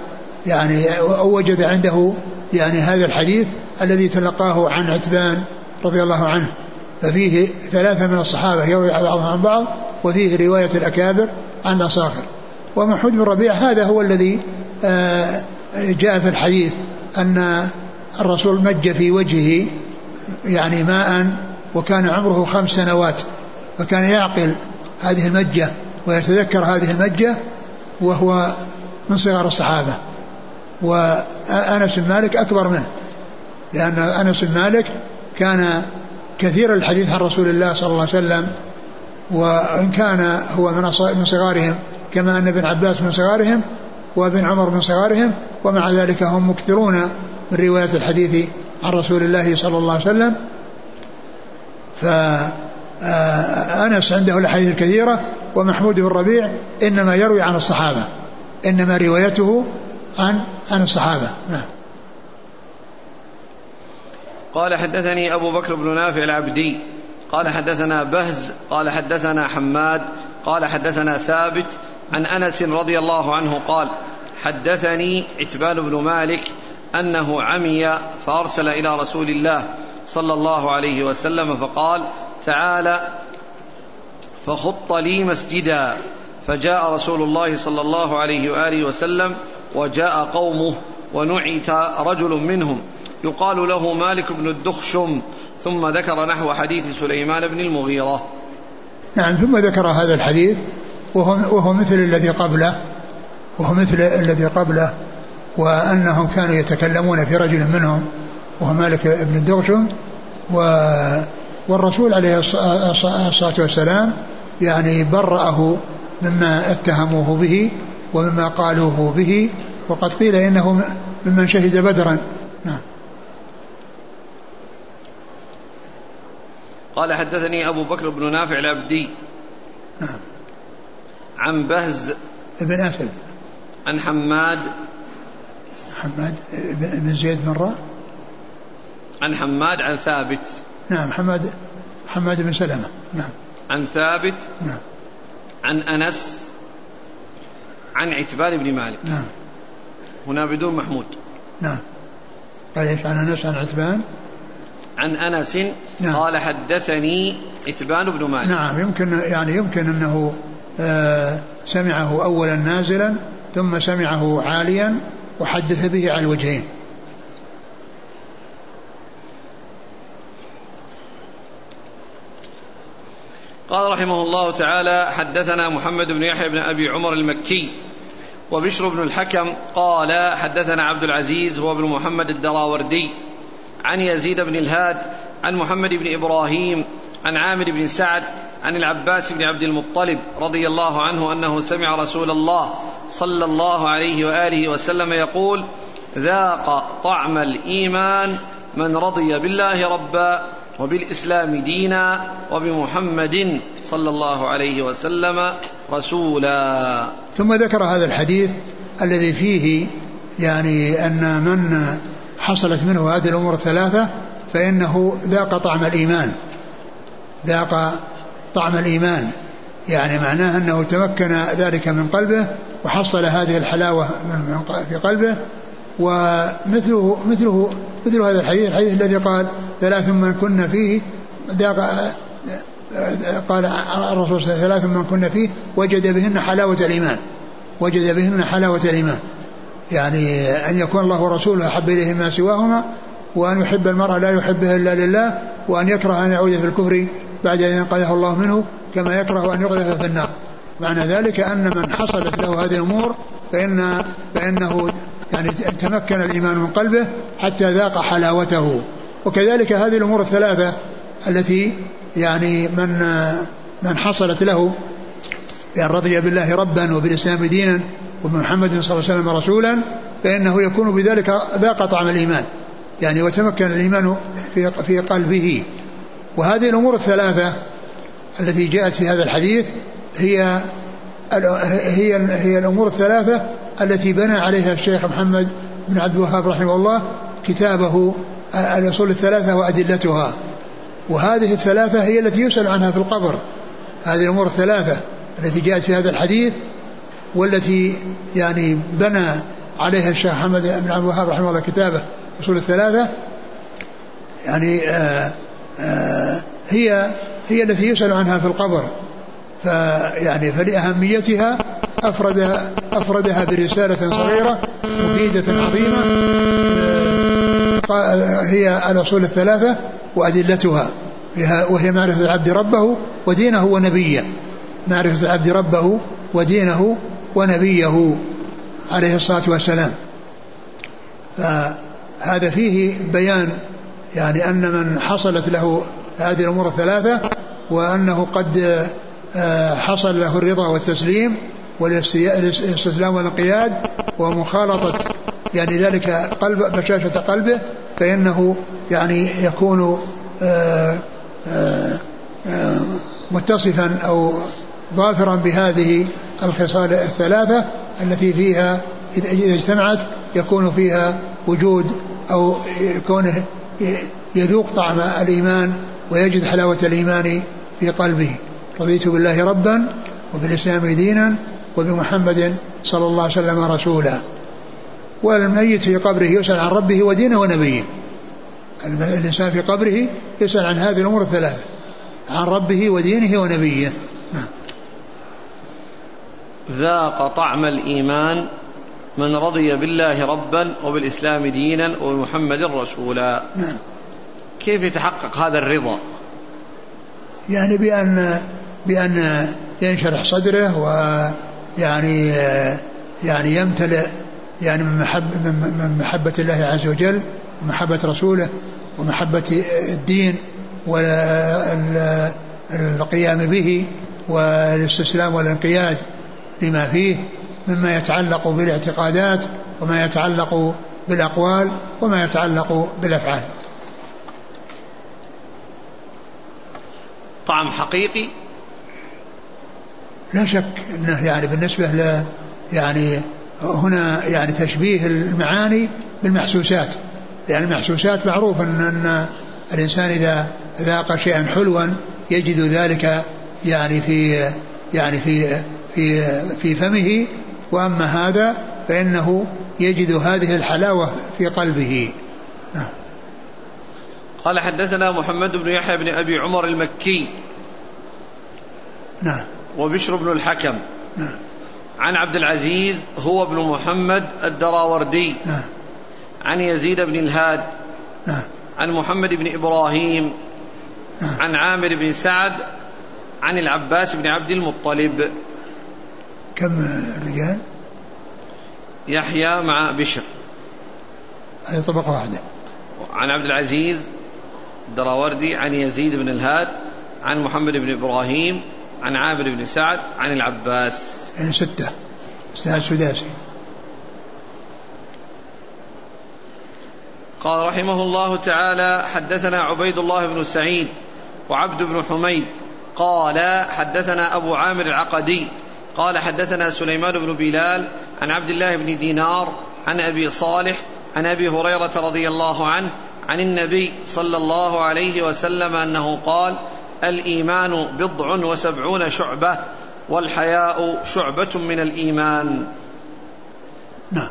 يعني وجد عنده يعني هذا الحديث الذي تلقاه عن عتبان رضي الله عنه ففيه ثلاثة من الصحابة يروي بعضهم عن بعض وفيه رواية الأكابر عن الأصاغر. ومحمود بن ربيع هذا هو الذي جاء في الحديث أن الرسول مج في وجهه يعني ماء وكان عمره خمس سنوات فكان يعقل هذه المجة ويتذكر هذه المجة وهو من صغار الصحابة. وأنس بن مالك أكبر منه لأن أنس بن مالك كان كثير الحديث عن رسول الله صلى الله عليه وسلم وإن كان هو من صغارهم كما أن ابن عباس من صغارهم وابن عمر من صغارهم ومع ذلك هم مكثرون من رواية الحديث عن رسول الله صلى الله عليه وسلم. فأنس عنده الأحاديث الكثيرة ومحمود بن الربيع إنما يروي عن الصحابة إنما روايته عن عن الصحابة. نعم. قال حدثني أبو بكر بن نافع العبدي قال حدثنا بهز قال حدثنا حماد قال حدثنا ثابت عن أنس رضي الله عنه قال حدثني عتبان بن مالك أنه عمي فأرسل إلى رسول الله صلى الله عليه وسلم فقال تعالى فخط لي مسجدا. فجاء رسول الله صلى الله عليه وآله وسلم وجاء قومه ونعت رجل منهم يقال له مالك بن الدخشم. ثم ذكر نحو حديث سليمان بن المغيرة. نعم ثم ذكر هذا الحديث وهو, وهو مثل الذي قبله وهو مثل الذي قبله وأنهم كانوا يتكلمون في رجل منهم وهو مالك بن الدغشم و والرسول عليه الصلاة والسلام يعني برأه مما اتهموه به ومما قالوه به وقد قيل إنه ممن شهد بدرا. نعم. قال حدثني أبو بكر بن نافع العبدي نعم. عن بهز بن أسد. عن حماد. حماد بن زيد مرة؟ عن حماد عن ثابت. نعم حماد حماد بن سلمة. نعم. عن ثابت. نعم. عن أنس. عن عتبان بن مالك. نعم. هنا بدون محمود. نعم. قال إيش عن أنس؟ عن عتبان؟ عن أنس نعم. قال حدثني عتبان بن مالك نعم يمكن يعني يمكن أنه آه سمعه اولا نازلا ثم سمعه عاليا وحدث به على الوجهين قال رحمه الله تعالى حدثنا محمد بن يحيى بن أبي عمر المكي وبشر بن الحكم قال حدثنا عبد العزيز هو بن محمد الدراوردي عن يزيد بن الهاد عن محمد بن إبراهيم عن عامر بن سعد عن العباس بن عبد المطلب رضي الله عنه أنه سمع رسول الله صلى الله عليه وآله وسلم يقول ذاق طعم الإيمان من رضي بالله ربا وبالإسلام دينا وبمحمد صلى الله عليه وسلم رسولا. ثم ذكر هذا الحديث الذي فيه يعني أن من حصلت منه هذه الأمور الثلاثة فإنه ذاق طعم الإيمان. ذاق طعم الإيمان. يعني معناه أنه تمكن ذلك من قلبه وحصل هذه الحلاوة من في قلبه ومثله مثله مثل هذا الحديث الحديث الذي قال ثلاث من كن فيه ذاق قال الرسول صلى الله عليه وسلم ثلاث من كن فيه وجد بهن حلاوة الإيمان. وجد بهن حلاوة الإيمان. يعني أن يكون الله ورسوله أحب إليه ما سواهما وأن يحب المرء لا يحبه إلا لله وأن يكره أن يعود في الكفر بعد أن ينقذه الله منه كما يكره أن يقذف في النار. معنى ذلك أن من حصلت له هذه الأمور فإن فإنه يعني تمكن الإيمان من قلبه حتى ذاق حلاوته. وكذلك هذه الأمور الثلاثة التي يعني من من حصلت له بأن رضي بالله ربا وبالإسلام دينا وبمحمد صلى الله عليه وسلم رسولا فإنه يكون بذلك ذاق طعم الإيمان. يعني وتمكن الإيمان في في قلبه. وهذه الأمور الثلاثة التي جاءت في هذا الحديث هي هي هي الأمور الثلاثة التي بنى عليها الشيخ محمد بن عبد الوهاب رحمه الله كتابه الأصول الثلاثة وأدلتها. وهذه الثلاثة هي التي يسأل عنها في القبر. هذه الأمور الثلاثة التي جاءت في هذا الحديث والتي يعني بنى عليها الشيخ محمد بن عبد الوهاب رحمه الله كتابه أصول الثلاثة يعني آآ آآ هي هي التي يسأل عنها في القبر. فيعني فلأهميتها أفرد أفردها برسالة صغيرة مفيدة عظيمة هي الأصول الثلاثة وأدلتها وهي معرفة العبد ربه ودينه ونبيه. معرفة العبد ربه ودينه ونبيه عليه الصلاة والسلام. فهذا فيه بيان يعني أن من حصلت له هذه الأمور الثلاثة وأنه قد آه، حصل له الرضا والتسليم والاستسلام والانقياد ومخالطة يعني ذلك قلب بشاشة قلبه فإنه يعني يكون آه، آه، متصفا أو ظافرا بهذه الخصال الثلاثة التي فيها إذا اجتمعت يكون فيها وجود أو كونه يذوق طعم الإيمان ويجد حلاوة الإيمان في قلبه. رضيت بالله ربا وبالإسلام دينا وبمحمد صلى الله عليه وسلم رسولا. والميت في قبره يسأل عن ربه ودينه ونبيه. الإنسان في قبره يسأل عن هذه الأمور الثلاثة عن ربه ودينه ونبيه. نعم. ذاق طعم الإيمان من رضي بالله ربا وبالإسلام دينا وبمحمد رسولا. نعم. كيف يتحقق هذا الرضا؟ يعني بأن بأن ينشرح صدره ويعني يعني يمتلئ يعني من محب من محبة الله عز وجل ومحبة رسوله ومحبة الدين والقيام به والاستسلام والانقياد. لما فيه مما يتعلق بالاعتقادات وما يتعلق بالأقوال وما يتعلق بالأفعال. طعم حقيقي؟ لا شك إنه يعني بالنسبة ل يعني هنا يعني تشبيه المعاني بالمحسوسات لأن المحسوسات معروف ان, أن الإنسان إذا ذاق شيئا حلوا يجد ذلك يعني في يعني في في في فمه وأما هذا فإنه يجد هذه الحلاوة في قلبه. نعم. قال حدثنا محمد بن يحيى بن أبي عمر المكي. نعم. وبشر بن الحكم. نعم. عن عبد العزيز هو ابن محمد الدراوردي. نعم. عن يزيد بن الهاد. نعم. عن محمد بن إبراهيم. نعم. عن عامر بن سعد. عن العباس بن عبد المطلب. كم الرجال؟ يحيى مع بشر. هذه طبقة واحدة. عن عبد العزيز الدراوردي عن يزيد بن الهاد عن محمد بن إبراهيم عن عامر بن سعد عن العباس. يعني ستة. إسناد سداسي. قال رحمه الله تعالى حدثنا عبيد الله بن سعيد وعبد بن حميد. قال حدثنا أبو عامر العقدي قال حدثنا سليمان بن بلال عن عبد الله بن دينار عن أبي صالح عن أبي هريرة رضي الله عنه عن النبي صلى الله عليه وسلم أنه قال الإيمان بضع وسبعون شعبة والحياء شعبة من الإيمان. نعم.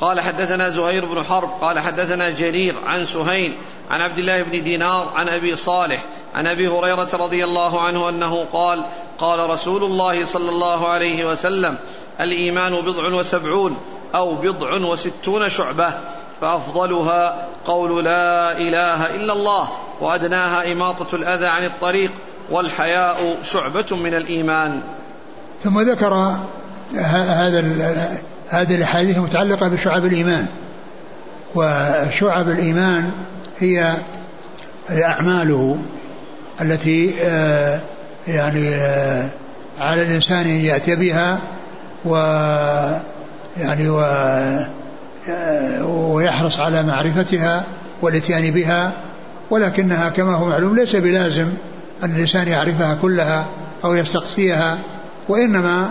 قال حدثنا زهير بن حرب قال حدثنا جرير عن سهيل عن عبد الله بن دينار عن أبي صالح عن أبي هريرة رضي الله عنه أنه قال قال رسول الله صلى الله عليه وسلم الإيمان بضع وسبعون أو بضع وستون شعبة فأفضلها قول لا إله إلا الله وأدناها إماطة الأذى عن الطريق والحياء شعبة من الإيمان. ثم ذكر هذا هذه الأحاديث المتعلقة بشعب الإيمان. وشعب الإيمان هي أعماله التي آه، يعني آه، على الإنسان أن يأتي بها و يعني و آه، ويحرص على معرفتها والإتيان بها ولكنها كما هو معلوم ليس بلازم أن الإنسان يعرفها كلها أو يستقصيها وإنما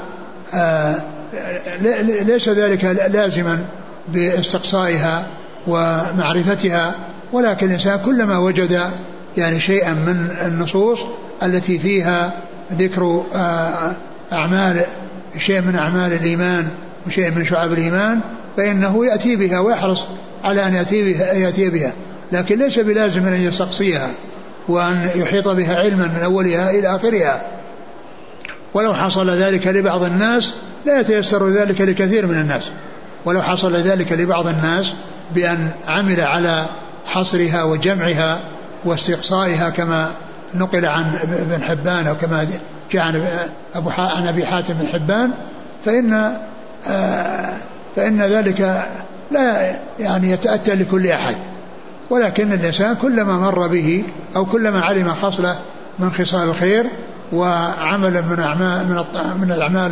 ليس ذلك لازما باستقصائها ومعرفتها ولكن الإنسان كلما وجد يعني شيئا من النصوص التي فيها ذكر آه، أعمال شيء من أعمال الإيمان وشيء من شعب الإيمان فإنه يأتي بها ويحرص على أن يأتي بها, يأتي بها. لكن ليس بلازم أن يستقصيها وأن يحيط بها علما من أولها إلى آخرها. ولو حصل ذلك لبعض الناس لا يتيسر ذلك لكثير من الناس. ولو حصل ذلك لبعض الناس بأن عمل على حصرها وجمعها واستقصائها كما نقل عن ابن حبان أو كما جاء عن أبو عن أبي حاتم بن حبان فإن آه، فإن ذلك لا يعني يتأتى لكل أحد. ولكن الإنسان كلما مر به أو كلما علم خصلة من خصال الخير وعملا من أعمال من من الأعمال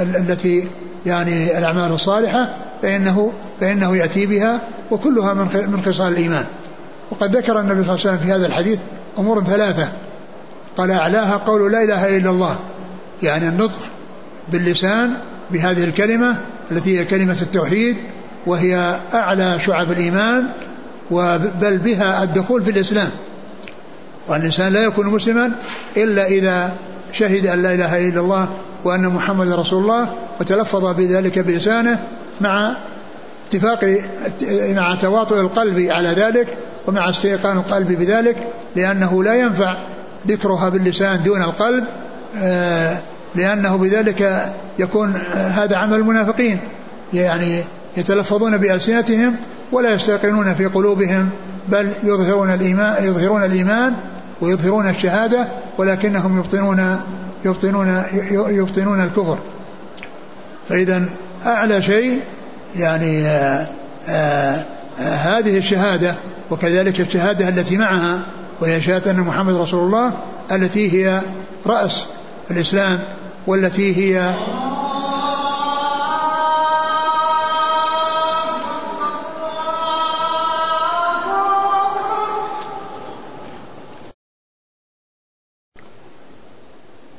التي يعني الأعمال الصالحة فإنه فإنه يأتي بها وكلها من من خصال الإيمان. وقد ذكر النبي صلى الله عليه وسلم في هذا الحديث أمور ثلاثة. قال أعلاها قول لا إله إلا الله. يعني النطق باللسان بهذه الكلمة التي هي كلمة التوحيد وهي أعلى شعب الإيمان بل بها الدخول في الإسلام. والإنسان لا يكون مسلما إلا إذا شهد أن لا إله إلا الله وأن محمد رسول الله وتلفظ بذلك بلسانه مع اتفاق مع تواطؤ القلب على ذلك ومع استيقان القلب بذلك لأنه لا ينفع ذكرها باللسان دون القلب آه، لأنه بذلك يكون هذا عمل المنافقين يعني يتلفظون بألسنتهم ولا يستيقنون في قلوبهم بل يظهرون الإيمان يظهرون الإيمان ويظهرون الشهادة ولكنهم يبطنون يبطنون يبطنون الكفر. فإذا أعلى شيء يعني آآ آه، آآ آه، هذه الشهادة وكذلك الشهادة التي معها وهي شهادة أن محمد رسول الله التي هي رأس الإسلام والتي هي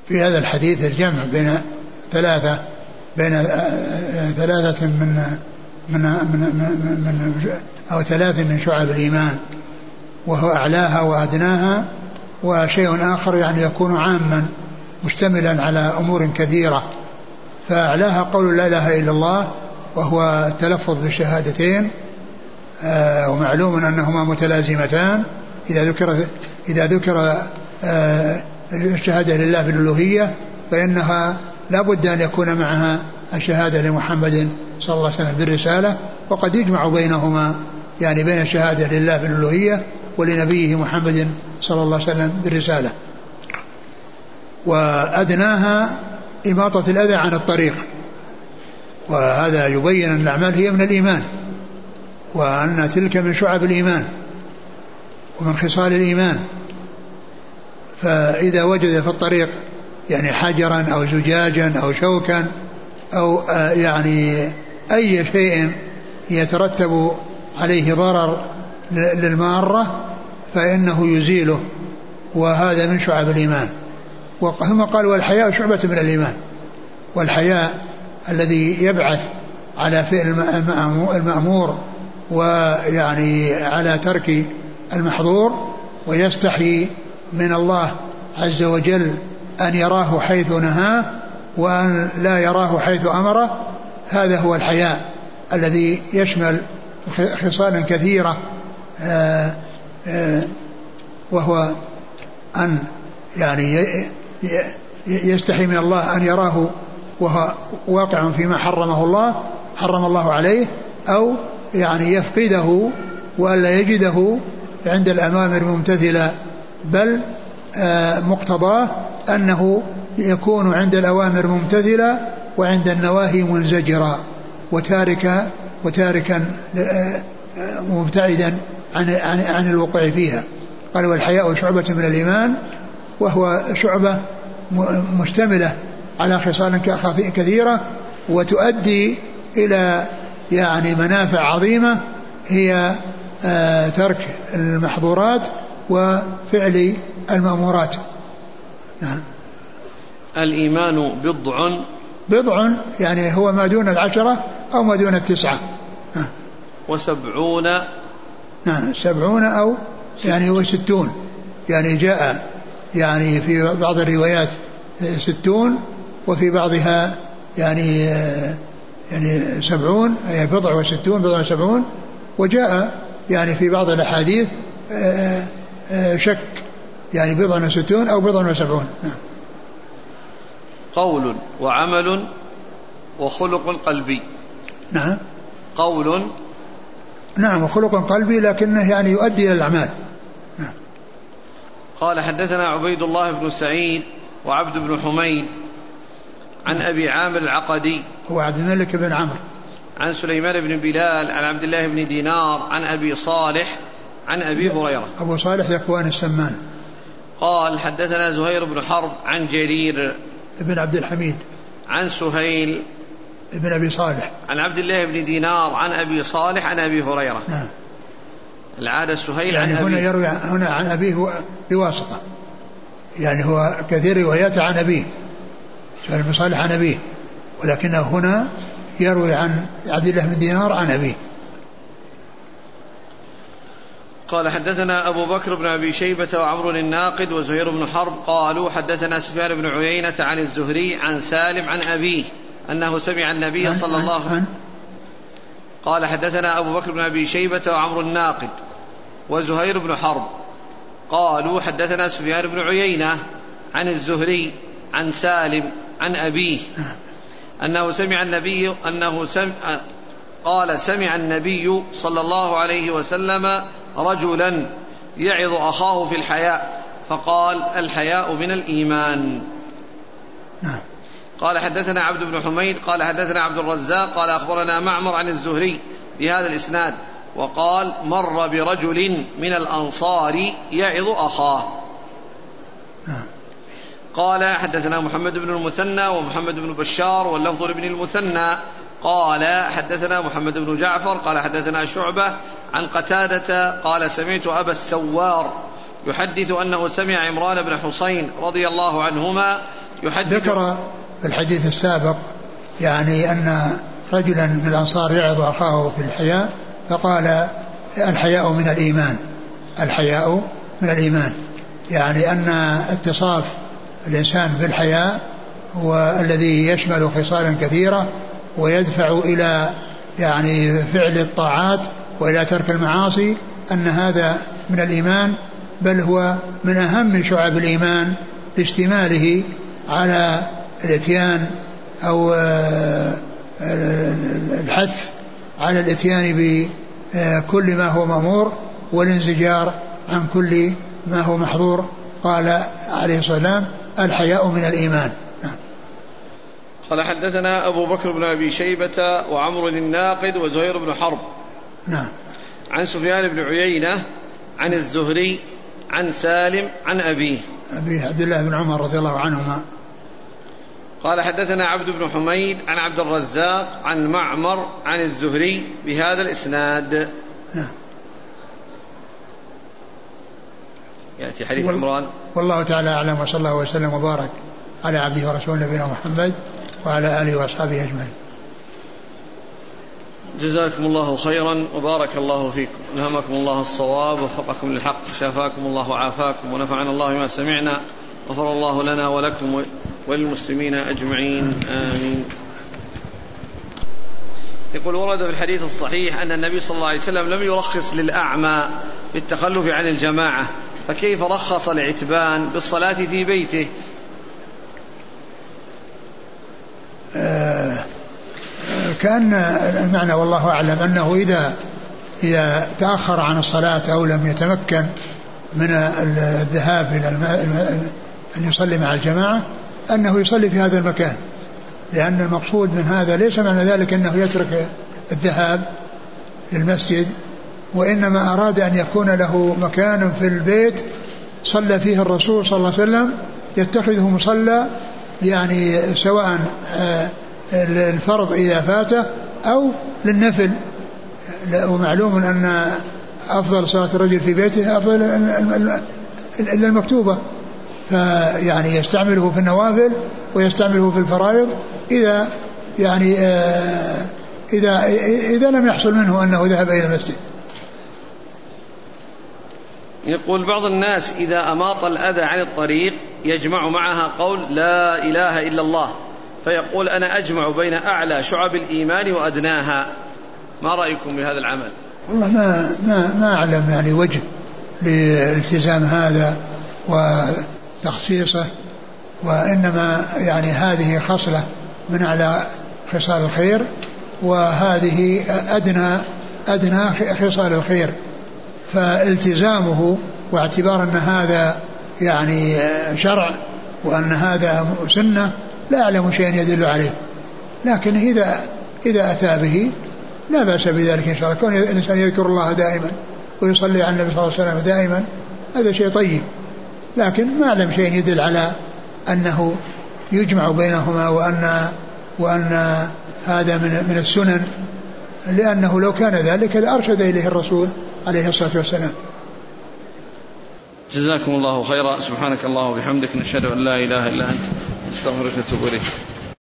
في هذا الحديث الجمع بين ثلاثة بين ثلاثة من من من من, من أو ثلاث من شعب الإيمان وهو أعلاها وأدناها وشيء آخر يعني يكون عاما مشتملا على أمور كثيرة. فأعلاها قول لا إله إلا الله وهو التلفظ بالشهادتين آه ومعلوم أنهما متلازمتان. إذا ذكر إذا ذكر آه الشهادة لله بالألوهية فإنها لا بد أن يكون معها الشهادة لمحمد صلى الله عليه وسلم بالرسالة وقد يجمع بينهما يعني بين الشهادة لله بالألوهية ولنبيه محمد صلى الله عليه وسلم بالرسالة. وأدناها إماطة الأذى عن الطريق. وهذا يبين أن الأعمال هي من الإيمان وأن تلك من شعب الإيمان ومن خصال الإيمان. فإذا وجد في الطريق يعني حجرا أو زجاجا أو شوكا أو آه، يعني أي شيء يترتب عليه ضرر للمارة فإنه يزيله وهذا من شعب الإيمان. ثم قال والحياء شعبة من الإيمان. والحياء الذي يبعث على فعل المأمور ويعني على ترك المحظور ويستحي من الله عز وجل أن يراه حيث نهاه وأن لا يراه حيث أمره هذا هو الحياء الذي يشمل خصالا كثيرة آه، آه، وهو أن يعني يستحي من الله أن يراه وهو واقع فيما حرمه الله حرم الله عليه أو يعني يفقده وألا يجده عند الأوامر ممتثلة بل آه، مقتضاه أنه يكون عند الأوامر ممتثلة وعند النواهي منزجرا وتاركا وتاركا آه، مبتعدا عن عن عن الوقوع فيها. قال والحياء شعبة من الإيمان وهو شعبة مشتملة على خصال كثيرة وتؤدي إلى يعني منافع عظيمة هي آه، ترك المحظورات وفعل المأمورات. نعم. الإيمان بضع بضع يعني هو ما دون العشرة أو ما دون التسعة. وسبعون. نعم سبعون أو يعني هو ستون. يعني جاء يعني في بعض الروايات ستون وفي بعضها يعني يعني سبعون أي بضع وستون بضع وسبعون. وجاء يعني في بعض الأحاديث شك يعني بضع وستون أو بضع وسبعون. نعم قول وعمل وخلق قلبي. نعم. قول. نعم وخلق قلبي لكنه يعني يؤدي إلى الأعمال. نعم. قال حدثنا عبيد الله بن سعيد وعبد بن حميد عن أبي عامر العقدي. هو عبد الملك بن عمرو عن سليمان بن بلال عن عبد الله بن دينار عن أبي صالح عن أبي هريرة. أبو صالح ذكوان السمان. قال حدثنا زهير بن حرب عن جرير بن عبد الحميد. عن سهيل. بن أبي صالح. عن عبد الله بن دينار عن أبي صالح عن أبي هريرة. نعم. العادة سهيل يعني عن هنا أبيه يروي هنا عن أبيه بواسطة. يعني هو كثير رواياته عن أبيه. سهيل بن صالح عن أبيه. ولكنه هنا يروي عن عبد الله بن دينار عن أبيه. قال حدثنا أبو بكر بن أبي شيبة وعمر الناقد وزهير بن حرب قالوا حدثنا سفيان بن عيينة عن الزهري عن سالم عن أبيه أنه سمع النبي صلى الله عليه وسلم قال حدثنا أبو بكر بن أبي شيبة وعمر الناقد وزهير بن حرب قالوا حدثنا سفيان بن عيينة عن الزهري عن سالم عن أبيه أنه سمع النبي أنه سمع قال سمع النبي صلى الله عليه وسلم رجلا يعظ أخاه في الحياء فقال الحياء من الإيمان. نعم. قال حدثنا عبد بن حميد قال حدثنا عبد الرزاق قال أخبرنا معمر عن الزهري بهذا الإسناد وقال مر برجل من الأنصار يعظ أخاه. نعم. قال حدثنا محمد بن المثنى ومحمد بن بشار واللفظ لابن المثنى قال حدثنا محمد بن جعفر قال حدثنا شعبة عن قتادة قال سمعت أبا السوار يحدث أنه سمع عمران بن حسين رضي الله عنهما يحدث ذكر في الحديث السابق يعني أن رجلا من الأنصار يعظ أخاه في الحياء فقال الحياء من الإيمان الحياء من الإيمان. يعني أن اتصاف الإنسان بالحياء والذي يشمل خصالا كثيرة ويدفع إلى يعني فعل الطاعات وإلى ترك المعاصي أن هذا من الإيمان بل هو من أهم شعب الإيمان لاشتماله على الإتيان أو آه، الحث على الإتيان بكل ما هو مأمور والانزجار عن كل ما هو محظور قال عليه الصلاة والسلام الحياء من الإيمان. قال حدثنا أبو بكر بن أبي شيبة وعمر الناقد وزهير بن حرب. نعم. عن سفيان بن عيينة عن الزهري عن سالم عن أبيه. أبيه عبد الله بن عمر رضي الله عنهما. قال حدثنا عبد بن حميد عن عبد الرزاق عن معمر عن الزهري بهذا الإسناد. نعم. يأتي حديث عمران. والله تعالى أعلم وصلى الله وسلم وبارك على عبده ورسوله نبينا محمد وعلى آله وأصحابه أجمعين. جزاكم الله خيرا وبارك الله فيكم. ألهمكم الله الصواب ووفقكم للحق شافاكم الله وعافاكم ونفعنا الله بما سمعنا غفر الله لنا ولكم وللمسلمين أجمعين. آمين. يقول ورد في الحديث الصحيح أن النبي صلى الله عليه وسلم لم يرخص للأعمى في التخلف عن الجماعة فكيف رخص العتبان بالصلاة في بيته؟ آه كأن المعنى والله أعلم أنه إذا إذا تأخر عن الصلاة أو لم يتمكن من الذهاب إلى أن يصلي مع الجماعة أنه يصلي في هذا المكان. لأن المقصود من هذا ليس معنى ذلك أنه يترك الذهاب للمسجد وإنما أراد أن يكون له مكان في البيت صلى فيه الرسول صلى الله عليه وسلم يتخذه مصلى يعني سواء آه، الفرض إذا فاته أو للنفل. ومعلوم أن أفضل صلاة الرجل في بيته أفضل إلا المكتوبة. فيعني يستعمله في النوافل ويستعمله في الفرائض إذا يعني آه، إذا إذا لم يحصل منه أنه ذهب إلى المسجد. يقول بعض الناس إذا أماط الأذى عن الطريق يجمع معها قول لا إله إلا الله فيقول أنا أجمع بين أعلى شعب الإيمان وأدناها. ما رأيكم بهذا العمل؟ والله ما, ما, ما أعلم يعني وجه لالتزام هذا وتخصيصه وإنما يعني هذه خصلة من أعلى خصال الخير وهذه أدنى أدنى خصال الخير. فالتزامه واعتبار أن هذا يعني شرع وأن هذا سنة لا أعلم شيئا يدل عليه. لكن إذا إذا أتى به لا بأس بذلك إن شاء الله. كون الإنسان يذكر الله دائما ويصلي على النبي صلى الله عليه وسلم دائما هذا شيء طيب. لكن ما أعلم شيء يدل على أنه يجمع بينهما وأن وأن هذا من من السنن لأنه لو كان ذلك لأرشد إليه الرسول عليه الصلاة والسلام. جزاكم الله خيرا. سبحانك الله وبحمدك نشهد أن لا إله إلا أنت نستغفرك ونتوب إليك.